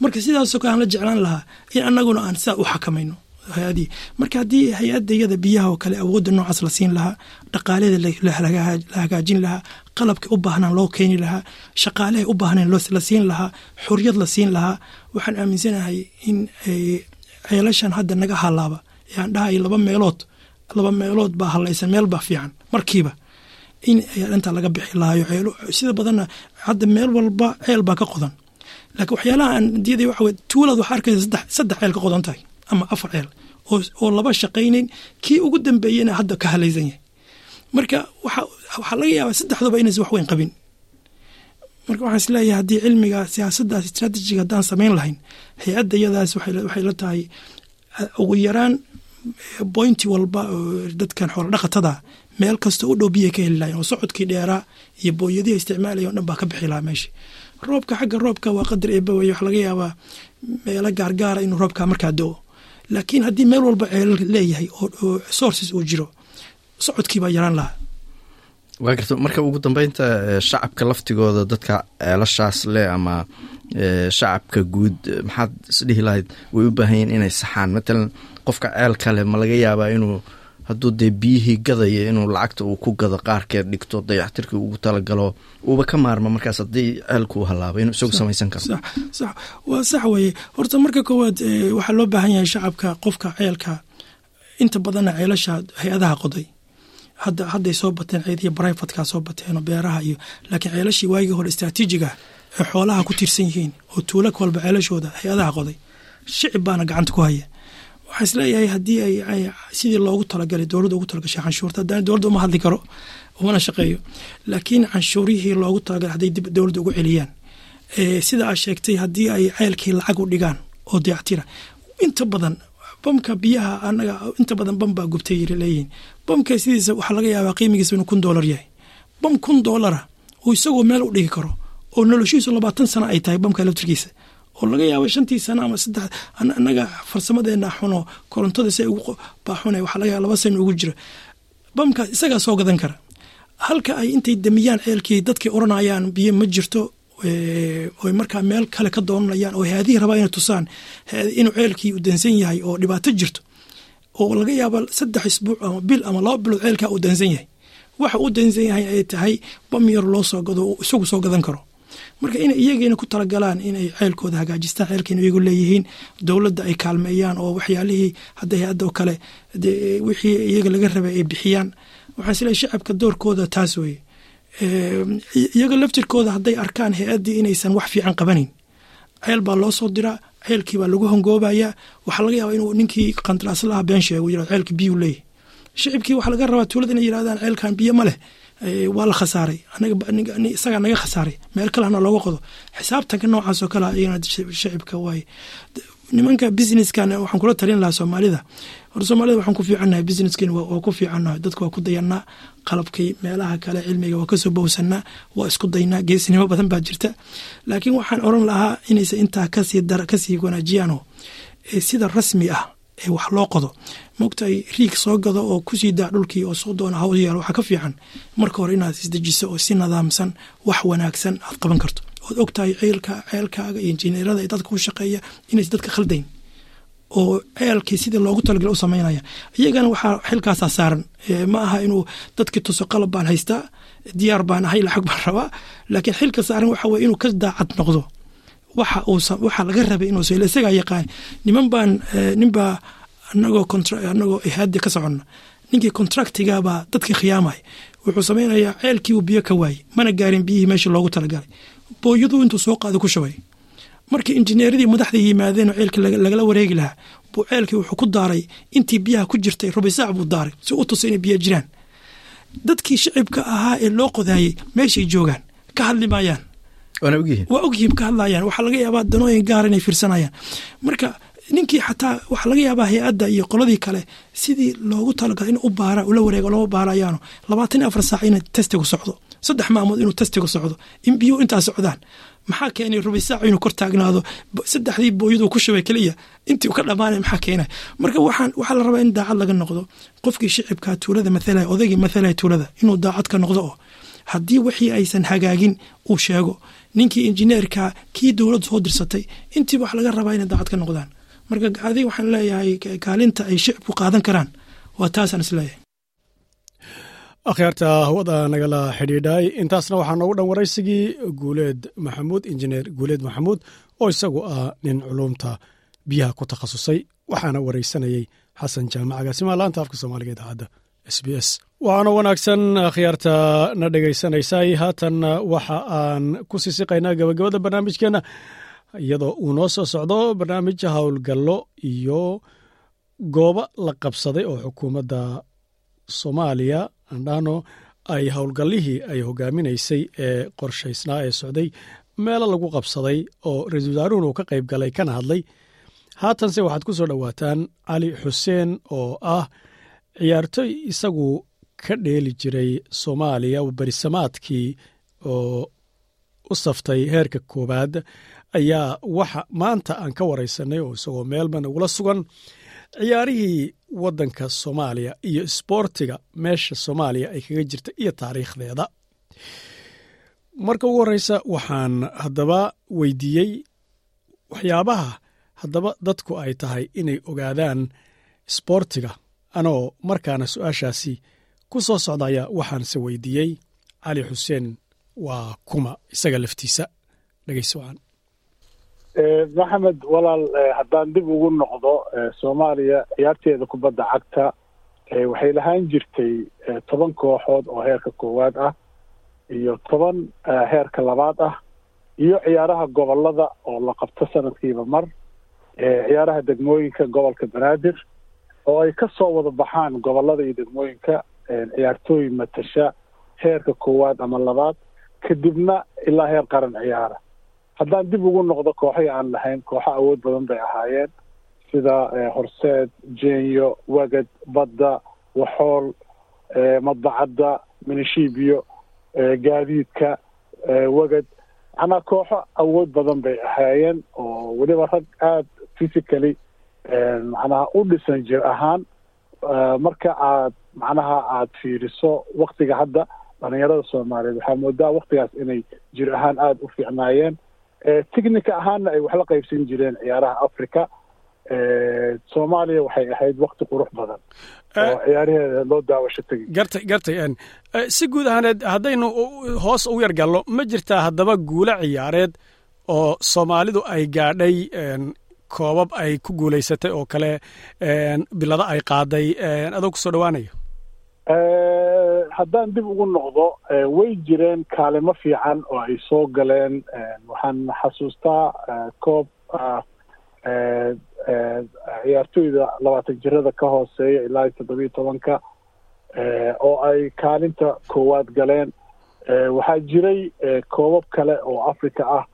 Speaker 13: Marka sidaasoo kale aan la jeclaan lahaa in anaguna aan sidaa u xakamayno hay'adii. Marka haddii hay'adayada biyaha oo kale awoodda noocaas la siin lahaa dhaqaaleeda la hagaajin lahaa qalabka u baahnaan loo keeni lahaa shaqaaleha u baahneen la siin lahaa xoriyad la siin lahaa waxaan aaminsanahay in ceelashan hadda naga halaaba ee aan dhahay laba meelood laba meelood baa halaysan meel baa fiican. Markiiba in inta laga bixi lahayo sida badanna hadda meel walba ceel baa ka qodan. Laakiin waxyaalaha aan diiday waxa weye tuulad waxaa arkaysa saddex ceel ka qodan tahay ama afar ceel oo laba shaqaynayn kii ugu dambeeyena hadda ka halaysan yahay. Marka waxa waxaa laga yaabaa saddexduba inaysan wax weyn qabin. Marka waxaan is leeyahay haddii cilmiga siyaasaddaas istraatijiga haddaan samayn lahayn hay'adda iyadaas waxay la tahay ugu yaraan boynti walba oo dadkan xoolo dhaqatada. Meel kasta u dhow biyay ka heli lahayn oo socodkii dheeraa iyo booyadihi isticmaalaya o dhan baa ka bixi lahaa meesha roobka xagga roobka waa qadar eebawey waxa laga yaabaa meelo gaargaara inuu roobka markaa do-o laakiin haddii meel walba ceelal leeyahay oo sources uu jiro socodkii baa yaraan lahaa.
Speaker 12: Waa garta marka ugu dambeynta shacabka laftigooda dadka ceelashaas leh ama shacabka guud maxaad isdhihi lahayd way u baahan yihiin inay saxaan. Matalan qofka ceel kale ma laga yaabaa inuu hadduu dee biyihii gadaya inuu lacagta uu ku gado qaarkeed dhigto dayactirkii ugu talagalo uuba ka maarma markaas haddii ceelkuu halaaba inuu isagu samaysan karo.
Speaker 13: sax waa sax weeye. Horta marka koowaad waxaa loo baahan yahay shacabka qofka ceelka. Inta badanna ceelasha hay'adaha qoday. Hadda hadday soo bateen ceediya brifatka soo bateen oo beeraha iyo laakiin ceelashii waagii hore istraatiijiga ee xoolaha ku tiirsan yihiin oo tuulo walba ceelashooda hay'adaha qoday shicib baana gacanta ku haya waxaa is leeyahay haddii ay sidii loogu talagalay dowladda ugu talagashay canshuurta haddana dowladda uma hadli karo umana shaqeeyo laakiin canshuurihii loogu talagalay hadday dib dowladda ugu celiyaan sida aad sheegtay haddii ay ceelkii lacag u dhigaan oo dayactira inta badan bamka biyaha anaga inta badan bam baa gubtay leeyihiin. Bamka sidiisa waxaa laga yaabaa qiimigiisa inuu kun doolar yahay. Bam kun doolara oo isagoo meel u dhigi karo oo noloshiisu labaatan sano ay tahay bamka electrkiisa oo laga yaabo shantii sano ama saddex anaga farsamadeena xuno korontada si ugu baaxuna waxaa laga yaaba laba sano ugu jira. Bamkaas isagaa soo gadan kara. Halka ay intay damiyaan ceelkii dadkay oranayaan biyo ma jirto oy markaa meel kale ka doonanayaan oo haadihii rabaa inay tusaan inuu ceelkii u dansan yahay oo dhibaato jirto oo laga yaaba saddex isbuuc ama bil ama laba bilood ceelkaa uu dansan yahay. Waxa uu dansan yahay ay tahay bam yar loo soo gado isagu soo gadan karo marka inay iyagiina ku talagalaan inay ceelkooda hagaajistaan ceelkiina iyagu leeyihiin dowladda ay kaalmeeyaan oo waxyaalihii hadda oo kale wixii iyaga laga rabay ay bixiyaan. Waxaan is leeyahay shacabka doorkooda taas weeye. Iyaga laftirkooda hadday arkaan hay'addii inaysan wax fiican qabanayn ceel baa loo soo diraa ceelkii baa lagu hongoobayaa. Waxaa laga yaabaa inuu ninkii qandaraaslaha been sheego yiraahdo ceelkii biyuu leeyahy shicibkii waxaa laga rabaa tuulada inay yirahdaan ceelkan biyo ma leh waa la khasaaray. Isagaa naga khasaaray. Meel kalena looga qodo. Xisaabtanka noocaas oo kale iyagana shicibka waaye nimanka businesskan waxaan kula talin lahaa soomaalida. Hor soomaalida waxaan ku fiicannahay businesskin waa ku fiicannahay. Dadka waa ku dayanaa qalabkii meelaha kale cilmiga waa ka soo bowsanaa waa isku daynaa geesnimo badan baa jirta. Laakiin waxaan oran lahaa inaysa intaa ka sii ka sii wanaajiyaanoo sida rasmi ah ee wax loo qodo mogtahay riig soo gado oo ku sii daa dhulkii oo soo doona hawl yaalo waxaa ka fiican marka hore inaad isdejiso oo si nadaamsan wax wanaagsan aad qaban karto. Ood ogtahay ceelka ceelkaaga iyo injineerada ee dadka u shaqeeya inays dadka khaldayn oo ceelkii sidii loogu talagal u samaynaya iyagana waxaa xilkaasaa saaran ma aha inuu dadkii tuso qalab baan haystaa diyaar baan ahay lacag baan rabaa laakiin xilka saaran waxa inuu ka daacad noqdo. Waxa laga rabay inuu soo isagaa yaqaan niman baan ninbaa anagoo anagoo ihaadi ka soconna. Ninkii contractigabaa dadkii khiyaamay. Wuxuu samaynayaa ceelkii uu biyo ka waayey mana gaarin biyihii meeshii loogu talagalay. Booyaduu intuu soo qaada ku shubay. Markii injineeradii madaxda yimaadeen oo ceelkii lagala wareegi lahaa buu ceelkii wuxuu ku daaray intii biyaha ku jirtay rubisaac buu daaray si u tusay inay biyo jiraan. Dadkii shicibka ahaa ee loo qodaayey meeshay joogaan ka hadli maayaan. Waa ogyihiin ka hadlayaan. Waxaa laga yaabaa danooyin gaar inay fiirsanayaan. Marka ninkii xataa waxaa laga yaabaa hay'adda iyo qoladii kale sidii loogu talagalay in u baara ula wareego lama baarayaano labaatan iyo afar saac inay testigu socdo. Saddex maamood inuu testigu socdo. In biyuhu intaa socdaan. Maxaa keenay rubisaac inuu kor taagnaado? Saddexdii booyaduu ku shubay keliya intii ka dhammaanay maxaa keenay? Marka waxaan waxaa la rabaa in daacad laga noqdo. Qofkii shicibka tuulada mathalaya odaygii mathalaya tuulada inuu daacad ka noqdo. Oo haddii wixii aysan hagaagin uu sheego. Ninkii injineerka kii dowladdu soo dirsatay intiiba wax laga rabaa inay daacad ka noqdaan marka adig waxaan leeyahay kaalinta ay shicibku qaadan karaan. Waa taasaan is leeyahay
Speaker 3: akhyaarta hawada nagala xidhiidhay. Intaasna waxaa noogu dhan waraysigii guuleed maxamuud injineer guuleed maxamuud oo isagu ah nin culuumta biyaha ku takhasusay waxaana waraysanayey xasan jaamac agaasimaha laanta afka soomaaliga idaacadda s b s. Waxaana wanaagsan akhyaarta na dhegaysanaysay haatan waxa aan ku sisiqaynaa gabagabada barnaamijkeenna iyadoo uu noo soo socdo barnaamij howlgallo iyo goobo la qabsaday oo xukuumadda soomaaliya andhano ay howlgallihii ay hogaaminaysay ee qorshaysnaa ee socday meelo lagu qabsaday oo ra'iisul wasaaruhuna uu ka qayb galay kana hadlay. Haatanse waxaad ku soo dhowaataan cali xuseen oo ah ciyaartoy isagu ka dheeli jiray soomaaliya berisamaadkii oo u saftay heerka koowaad ayaa waxa maanta aan ka waraysanay oo isagoo meelban ugula sugan ciyaarihii waddanka soomaaliya iyo isboortiga meesha soomaaliya ay kaga jirta iyo taariikhdeeda. Marka ugu horreysa waxaan haddaba weydiiyey waxyaabaha haddaba dadku ay tahay inay ogaadaan isboortiga. Anoo markaana su'aashaasi ku soo socdaya waxaanse weydiiyey cali xuseen waa kuma isaga laftiisa. Dhegeysi wacan
Speaker 14: maxamed walaal haddaan dib ugu noqdo soomaaliya ciyaarteeda kubadda cagta waxay lahaan jirtay toban kooxood oo heerka koowaad ah iyo toban heerka labaad ah iyo ciyaaraha gobollada oo la qabto sanadkiiba mar ciyaaraha degmooyinka gobolka banaadir oo ay ka soo wada baxaan gobollada iyo degmooyinka ciyaartooy matasha heerka koowaad ama labaad kadibna ilaa heer qaran ciyaara haddaan dib ugu noqdo kooxay aan lahayn kooxo awood badan bay ahaayeen. Sida horseed jenyo wagad badda waxool madbacadda minishibiyo gaadiidka wagad macnaa kooxo awood badan bay ahaayeen oo weliba rag aada physically macnaha u dhisan jir ahaan marka aad macnaha aada fiiriso waktiga hadda dhalinyarada soomaaliyeed waxaa moodaa waktigaas inay jir ahaan aada u fiicnaayeen technica ahaanna ay waxla qaybsan jireen ciyaaraha africa soomaaliya waxay ahayd wakti qurux badan oo ciyaaraheeda loo daawasho tegi.
Speaker 3: Gartay gartay si guud ahaaneed haddaynu hoos u yargalno ma jirtaa haddaba guulo ciyaareed oo soomaalidu ay gaadhay koobab ay ku guulaysatay oo kale bilado ay qaaday adoo ku soo dhawaanayo
Speaker 14: haddaan dib ugu noqdo way jireen kaalimo fiican oo ay soo galeen waxaan xasuustaa koob ciyaartooyda labaatan jirada ka hooseeya ilaa toddobiyo tobanka oo ay kaalinta koowaad galeen. Waxaa jiray koobab kale oo africa ah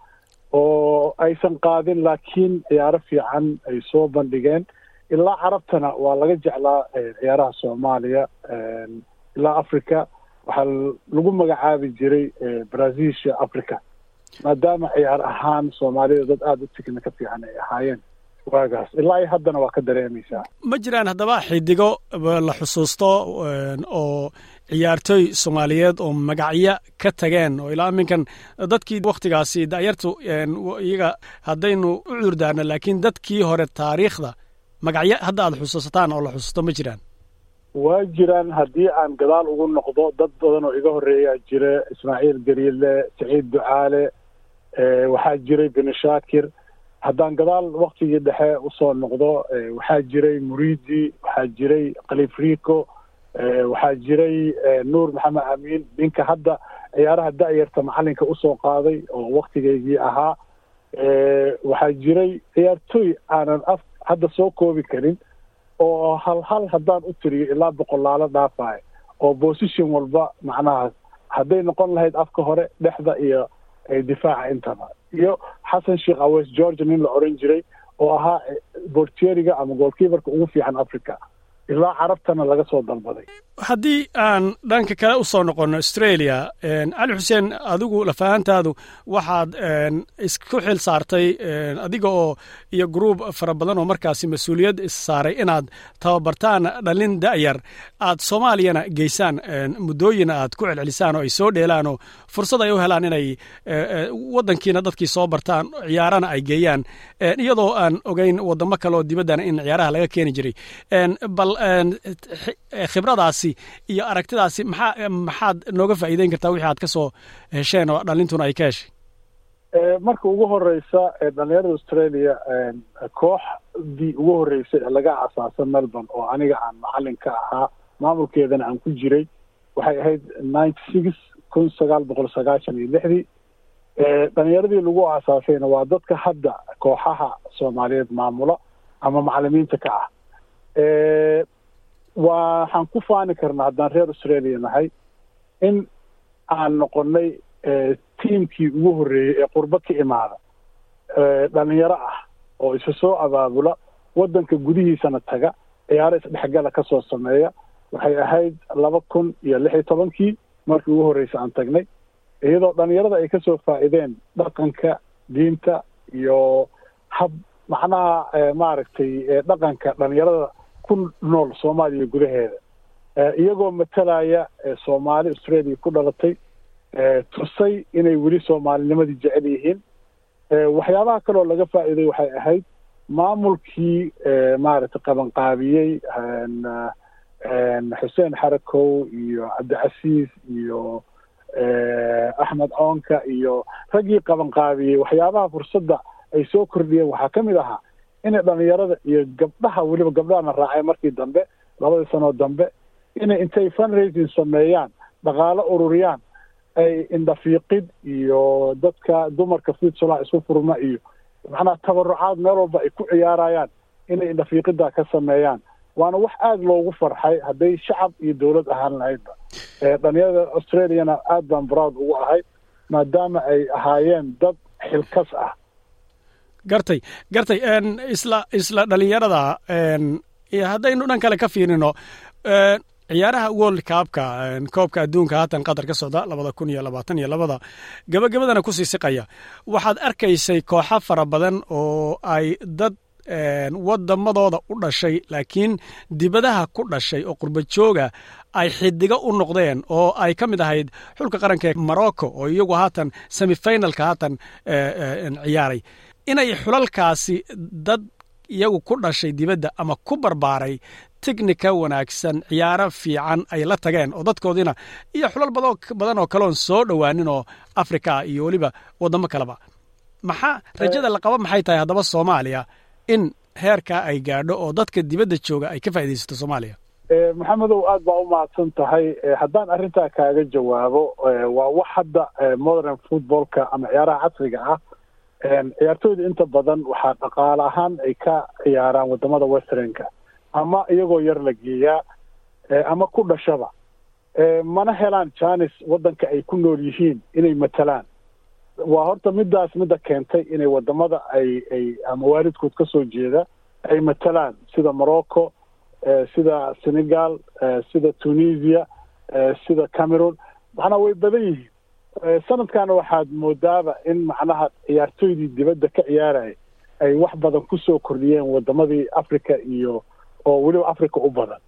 Speaker 14: oo aysan qaadin laakiin ciyaaro fiican ay soo bandhigeen. Ilaa carabtana waa laga jeclaa ciyaaraha soomaaliya ilaa africa waxaa lagu magacaabi jiray brazilsha africa maadaama ciyaar ahaan soomaalida dad aada u tigna ka fiican ay ahaayeen. Waagaas ilaa i haddana waa ka dareemaysaa.
Speaker 3: Ma jiraan haddaba xidigo la xusuusto oo ciyaartooy soomaaliyeed oo magacyo ka tageen oo ilaa iminkan dadkii waktigaasi da'yartu iyaga haddaynu u cudurdaarno laakiin dadkii hore taariikhda magacyo hadda aad xusuusataan oo la xusuusto ma jiraan
Speaker 14: waa jiraan haddii aan gadaal ugu noqdo dad badan oo iga horreeyaa jira ismaaciil gariile saciid ducaale waxaa jiray bini shaakir. Haddaan gadaal waktigii dhexe u soo noqdo waxaa jiray muridi waxaa jiray kalifrico waxaa jiray nuur maxamed amiin. Ninka hadda ciyaaraha da'yarta macalinka u soo qaaday oo waktigeygii ahaa waxaa jiray ciyaartooy aanan af hadda soo koobi karin oo hal hal haddaan u tiriyo ilaa boqolaalo dhaafaya oo position walba macnaha hadday noqon lahayd afka hore dhexda iyo difaaca intaba. Iyo xasan sheekh aweys georgia nin la oran jiray oo ahaa bortieriga ama goolkiibarka ugu fiican africa ilaa carabtana laga soo dalbaday.
Speaker 3: Haddii aan dhanka kale u soo noqonno australia cali xuseen adigu lafahantaadu waxaad isku xil saartay adiga oo iyo gruub fara badan oo markaasi mas'uuliyad issaaray inaad tababartaan dhalin da'yar. Aad soomaaliyana geysaan muddooyina aad ku celcelisaan oo ay soo dheelaan oo fursad ay u helaan inay waddankiina dadkii soo bartaan ciyaarana ay geeyaan. Iyadoo aan ogeyn waddamo kale oo dibaddana in ciyaaraha laga keeni jiray. Bal khibradaasi iyo aragtidaasi maxaa maxaad nooga faa'iideyn kartaa wixii aad ka soo hesheen oo dhalintuna ay ka heshay?
Speaker 14: Marka ugu horeysa dhalinyarada australia kooxdii ugu horeysay ee laga asaasa melbourne oo aniga aan macalin ka ahaa maamulkeedana aan ku jiray waxay ahayd ninety six kun sagaal boqol sagaashan iyo lixdii dhalinyaradii lagu aasaasayna waa dadka hadda kooxaha soomaaliyeed maamula ama macalimiinta ka ah waxaan ku faani karnaa haddaan reer australia nahay in aan noqonay tiimkii ugu horreeyey ee qurbo ka imaada dhalinyaro ah oo isa soo abaabula waddanka gudihiisana taga ciyaaro isdhexgala ka soo sameeya waxay ahayd laba kun iyo lix iyo tobankii markii ugu horreysa aan tagnay. Iyadoo dhalinyarada ay ka soo faa'iideen dhaqanka diinta iyo hab macnaha maaragtay dhaqanka dhalinyarada ku nool soomaaliya gudaheeda. Iyagoo matalaya soomaali australia ku dhalatay tusay inay weli soomaalinimadii jecel yihiin. Waxyaabaha kaloo laga faa'iiday waxay ahayd maamulkii maaragtay qabanqaabiyey xuseen xarakow iyo cabdicasiis iyo axmed coonka iyo raggii qabanqaabiyey. Waxyaabaha fursadda ay soo kordhiyeen waxaa ka mid ahaa inay dhalinyarada iyo gabdhaha weliba gabdhahana raacay markii dambe labadii sanoo dambe inay intay fundraising sameeyaan dhaqaalo ururiyaan ay indhafiiqid iyo dadka dumarka fidsula isku furma iyo macnaha tabarucaad meel walba ay ku ciyaarayaan inay indhafiiqida ka sameeyaan. Waana wax aada loogu farxay hadday shacab iyo dowlad ahaan lahaydba dhalinyarada australiana aad baan broud ugu ahay maadaama ay ahaayeen dad xilkas ah
Speaker 3: gartay gartay isla isla dhalinyarada haddaynu dhan kale ka fiirino ciyaaraha world kaabka koobka adduunka haatan qatar ka socda labada kun iyo labaatan iyo labada gabagabadana ku sii siqaya. Waxaad arkaysay kooxo fara badan oo ay dad wadamadooda u dhashay laakiin dibadaha ku dhashay oo qurba jooga ay xidigo u noqdeen oo ay ka mid ahayd xulka qaranka ee morocco oo iyagu haatan semifinalka haatan ciyaaray inay xulalkaasi dad iyagu ku dhashay dibadda ama ku barbaaray tignika wanaagsan ciyaaro fiican ay la tageen oo dadkoodiina iyo xulal badan oo kaleon soo dhowaanin oo africa iyo weliba wadamo kaleba. Maxaa rajada la qaba maxay tahay haddaba soomaaliya? In heerkaa ay gaadho oo dadka dibadda jooga ay ka faaidaysato soomaaliya.
Speaker 14: Maxamedow aad baa u mahadsan tahay haddaan arrintaa kaaga jawaabo waa wax hadda modern footballka ama ciyaaraha casriga ah ciyaartooyda inta badan waxaa dhaqaale ahaan ay ka ciyaaraan waddamada westernka. Ama iyagoo yar la geeyaa ama ku dhashaba. Mana helaan janis waddanka ay ku nool yihiin inay matalaan. Waa horta midaas midda keentay inay waddamada ay ay ama waalidkood ka soo jeeda ay matalaan. Sida morocco sida senegal sida tunisia sida cameroon. Macnaha way badan yihiin sanadkana waxaad moodaaba in macnaha ciyaartooydii dibadda ka ciyaaraya ay wax badan ku soo kordhiyeen wadamadii africa iyo oo weliba africa u badan.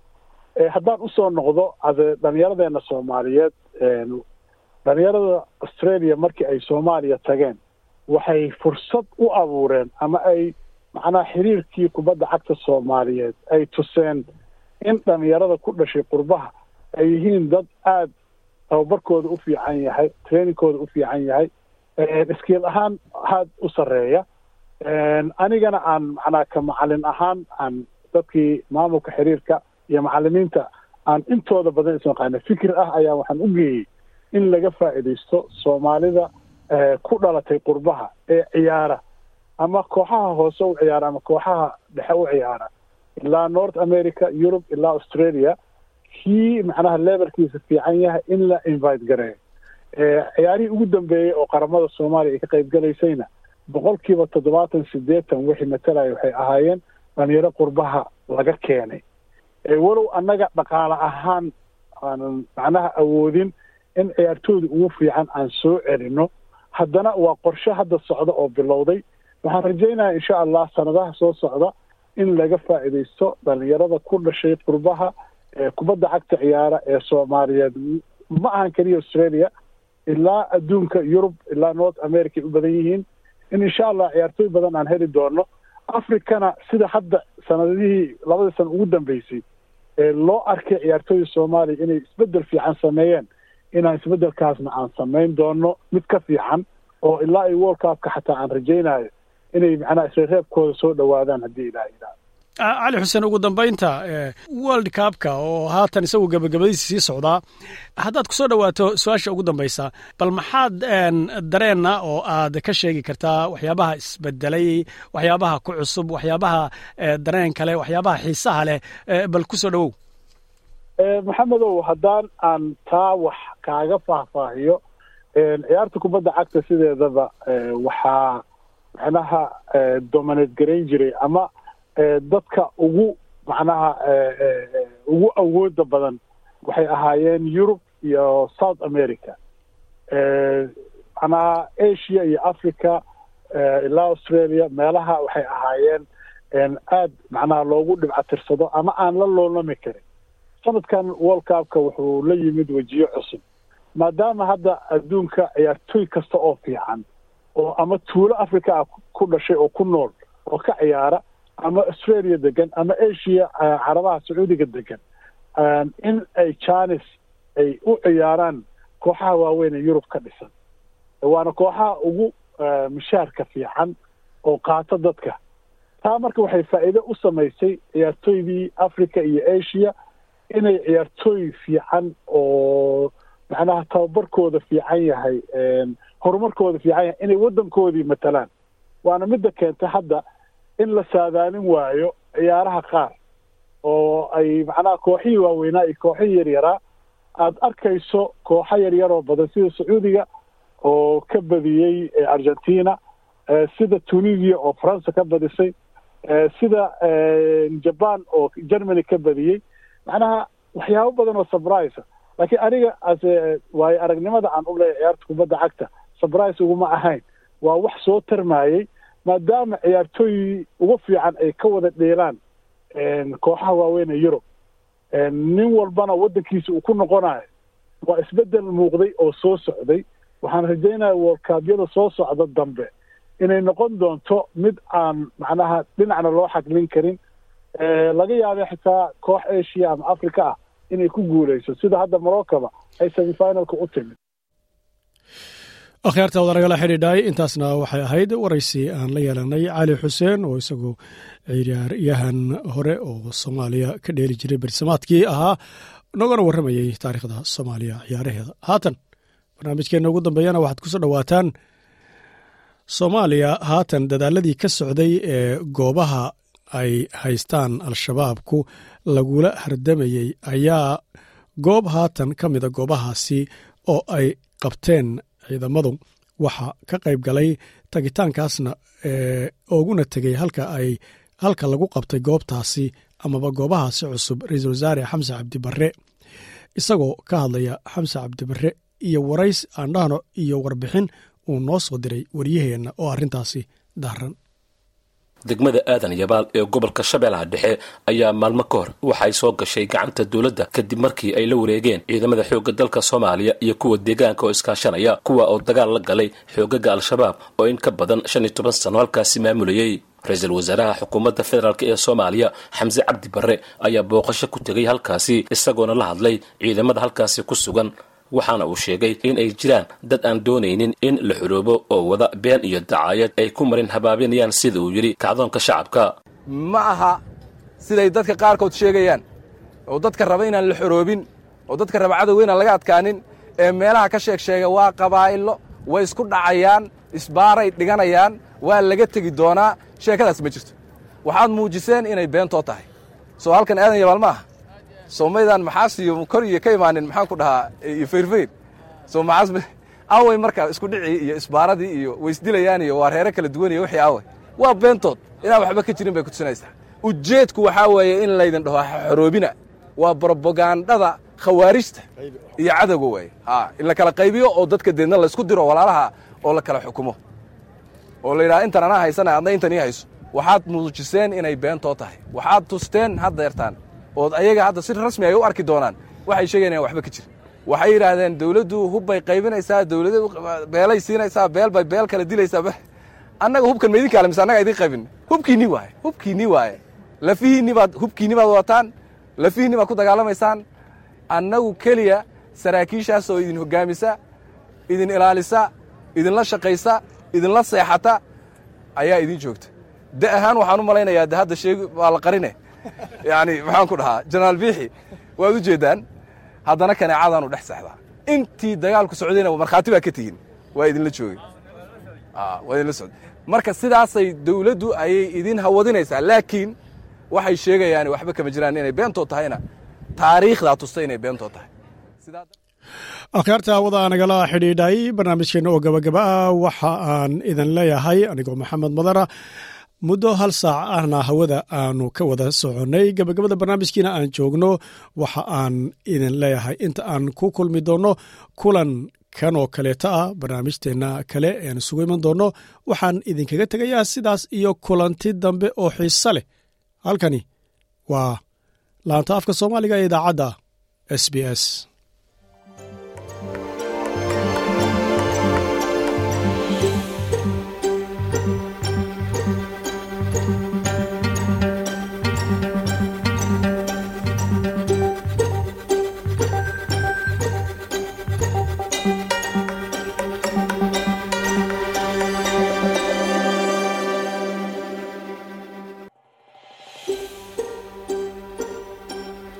Speaker 14: Haddaan u soo noqdo ade dhalinyaradeena soomaaliyeed dhalinyarada australia markii ay soomaaliya tageen waxay fursad u abuureen ama ay macnaha xiriirkii kubadda cagta soomaaliyeed ay tuseen in dhalinyarada ku dhashay qurbaha ay yihiin dad aada tababarkooda u fiican yahay trainingkooda u fiican yahay iskiil ahaan aad u sarreeya. Anigana aan macnaha ka macalin ahaan aan dadkii maamulka xiriirka iyo macalimiinta aan intooda badan ismaqaana fikir ah ayaa waxaan u geeyey in laga faa'iidaysto soomaalida ku dhalatay qurbaha ee ciyaara. Ama kooxaha hoose u ciyaara ama kooxaha dhexe u ciyaara. Ilaa north america yurub ilaa australia kii macnaha levelkiisa fiican yahay in la invite gareeyo ciyaarihii ugu dambeeyey oo qaramada soomaaliya ay ka qayb galaysayna boqolkiiba toddobaatan siddeetan wixii matalaya waxay ahaayeen dhalinyaro qurbaha laga keenay. Walow annaga dhaqaale ahaan aanan macnaha awoodin in ciyaartooyda ugu fiican aan soo celino haddana waa qorshe hadda socda oo bilowday. Waxaan rajaynayaa insha allah sanadaha soo socda in laga faa'iidaysto dhalinyarada ku dhashay qurbaha kubadda cagta ciyaara ee soomaaliyeed. Ma ahan keliya australia ilaa adduunka yurub ilaa north america u badan yihiin. In insha allah ciyaartooy badan aan heli doono africana sida hadda sanadihii labadii sana ugu dambeysay ee loo arkay ciyaartooyda soomaaliya inay isbeddel fiican sameeyeen inaan isbeddelkaasna aan samayn doono mid ka fiican oo ilaa ay world cupka xataa aan rajaynayo inay macnaha isreereebkooda soo dhowaadaan haddii ilaah ilaah
Speaker 3: cali xuseen ugu dambaynta world cupka oo haatan isagu gabagabadiisa sii socdaa haddaad ku soo dhowaato su'aasha ugu dambaysa bal maxaad dareenna oo aad ka sheegi kartaa waxyaabaha isbedelay waxyaabaha ku cusub waxyaabaha dareen kale waxyaabaha xiisaha leh bal ku soo dhowow.
Speaker 14: Maxamedow haddaan aan taa wax kaaga faahfaahiyo ciyaarta kubadda cagta sideedaba waxaa macnaha dominate garayn jiray ama dadka ugu macnaha ugu awooda badan waxay ahaayeen yurub iyo south america. Macnaha asia iyo africa ilaa australia meelaha waxay ahaayeen aad macnaha loogu dhibcatirsado ama aan la loolami karin. Sanadkan world cupka wuxuu la yimid wejiyo cusub. Maadaama hadda adduunka ciyaartooy kasta oo fiican oo ama tuulo africa ah ku dhashay oo ku nool oo ka ciyaara ama australia degan ama asia carabaha sacuudiga degan in ay janis ay u ciyaaraan kooxaha waaweyn ee yurub ka dhisan. Waana kooxaha ugu mishaarka fiican oo qaata dadka. Taa marka waxay faa'iido u samaysay ciyaartooydii africa iyo asia inay ciyaartooy fiican oo macnaha tababarkooda fiican yahay horumarkooda fiican yahay inay waddankoodii matalaan. Waana midda keentay hadda in la saadaalin waayo ciyaaraha qaar oo ay macnaha kooxihii waaweynaa iyo kooxihii yaryaraa aada arkayso kooxo yaryaroo badan sida sacuudiga oo ka badiyey argentina sida tunisia oo faransa ka badisay sida jaban oo germany ka badiyey. Macnaha waxyaabo badan oo surprise laakiin aniga ase waayo aragnimada aan u leeyahay ciyaarta kubadda cagta. Surprise uguma ahayn. Waa wax soo tarmayey maadaama ciyaartooy ugu fiican ay ka wada dheelaan kooxaha waaweyn ee yurub nin walbana waddankiisa uu ku noqonayo waa isbeddel muuqday oo soo socday. Waxaan rajaynaya worldkaabyada soo socda dambe. Inay noqon doonto mid aan macnaha dhinacna loo xaglin karin. Laga yaabay xitaa koox asia ama africa ah inay ku guuleyso sida hadda moroccoba ay semifinalka u timid
Speaker 3: akhyaarta wada nagala xidhiidhay intaasna waxay ahayd waraysi aan la yeelanay cali xuseen oo isagu ciyaaryahan hore oo soomaaliya ka dheeli jiray bersamaadkii ahaa nogana warramayey taariikhda soomaaliya ciyaaraheeda haatan barnaamijkeenna ugu dambeeyana waxaad ku soo dhowaataan soomaaliya haatan dadaaladii ka socday ee goobaha ay haystaan al-shabaabku lagula hardamayey ayaa goob haatan ka mida goobahaasi oo ay qabteen ciidamadu waxa ka qayb galay tagitaankaasna ooguna tegey halka ay halka lagu qabtay goobtaasi amaba goobahaasi cusub ra'iisul wasaare xamse cabdibarre isagoo ka hadlaya xamse cabdibarre iyo warays aandhahno iyo warbixin uu noo soo diray waryaheenna oo arrintaasi daaran
Speaker 7: degmada aadan yabaal ee gobolka shabeellaha dhexe ayaa maalmo ka hor waxay soo gashay gacanta dowladda kadib markii ay la wareegeen ciidamada xoogga dalka soomaaliya iyo kuwa deegaanka oo iskaashanaya kuwa oo dagaal la galay xoogaga al-shabaab oo in ka badan shan iyo toban sano halkaasi maamulayey ra'iisul wasaaraha xukuumadda federaalk ee soomaaliya xamse cabdi barre ayaa booqasho ku tegay halkaasi isagoona la hadlay ciidamada halkaasi ku sugan waxaana uu sheegay in ay jiraan dad aan doonaynin in la xoroobo oo wada been iyo dacaayad ay ku marin habaabinayaan sida uu yidhi kacdoonka shacabka.
Speaker 15: Ma aha siday dadka qaarkood sheegayaan oo dadka raba inaan la xoroobin oo dadka raba cadow inaan laga adkaanin ee meelaha ka sheeg sheega waa qabaa'ilo way isku dhacayaan isbaaray dhiganayaan waa laga tegi doonaa sheekadaas ma jirto. Waxaad muujiseen inay beentoo tahay. Soo halkan aadan yabaal ma aha soo maydaan maxaas iyo kor iyo ka imaanin maxaan ku dhahaa iyo fayrfayr soo maxaas awey marka isku dhicii iyo isbaaradii iyo waysdilayaan iyo waa reere kala duwan iyo wixii awey waa beentood. Inaan waxba ka jirin bay kutusinaysaa ujeedku waxaa weeye in laydin dhaho xoroobina. Waa brobagandhada khawaarijta iyo cadowga weeye. In la kala qaybiyo oo dadka deedna laysku diro walaalaha oo la kala xukumo. Oo la yidhaha intan anaa haysana adna intan ii hayso. Waxaad muujiseen inay beentoo tahay. Waxaad tusteen haddeertaan ood ayaga hadda si rasmi ay u arki doonaan waxay sheegayan inaan waxba ka jirin. Waxay yidhaahdeen dawladdu hubbay qaybinaysaa dawlad beelay siinaysaa beel bay beel kale dilaysaa annaga hubkan ma idin kaale mise annaga idin qaybin? Hubkiinni waaye hubkiinni waaye. Lafihiinni baad hubkiinni baad wadataan lafihiinni baad ku dagaalamaysaan. Annagu keliya saraakiishaas oo idin hoggaamisa idin ilaalisa idinla shaqaysa idinla seexata ayaa idin joogta. De ahaan waxaan u malaynayaa de hadda sheegi waa la qarine yani maxaan ku dhahaa jenaraal biixi waad u jeeddaan haddana kaneecadaanu dhex seexdaa intii dagaalku socdayna markhaati baa ka tihiin waa idinla joogay waa idinla socday marka sidaasay dawladdu ayay idin hawadinaysaa laakiin waxay sheegayaan waxba kama jiraan inay beentoo tahayna. Taariikhdaa tusta inay beentoo tahay.
Speaker 3: Akhyaarta hawada nagala xidhiidhay barnaamijkeenna oo gabagaba ah waxa aan idin leeyahay. Anigoo maxamed madara muddo hal saac ahna hawada aanu ka wada soconnay gabagabada barnaamijkiina aan joogno waxa aan idin leeyahay inta aan ku kulmi doonno kulan kan oo kaleeta ah barnaamijteenna kale ean isugu iman doonno waxaan idinkaga tegayaa sidaas iyo kulanti dambe oo xiise leh. Halkani waa laanta afka soomaaliga ee idaacadda s b s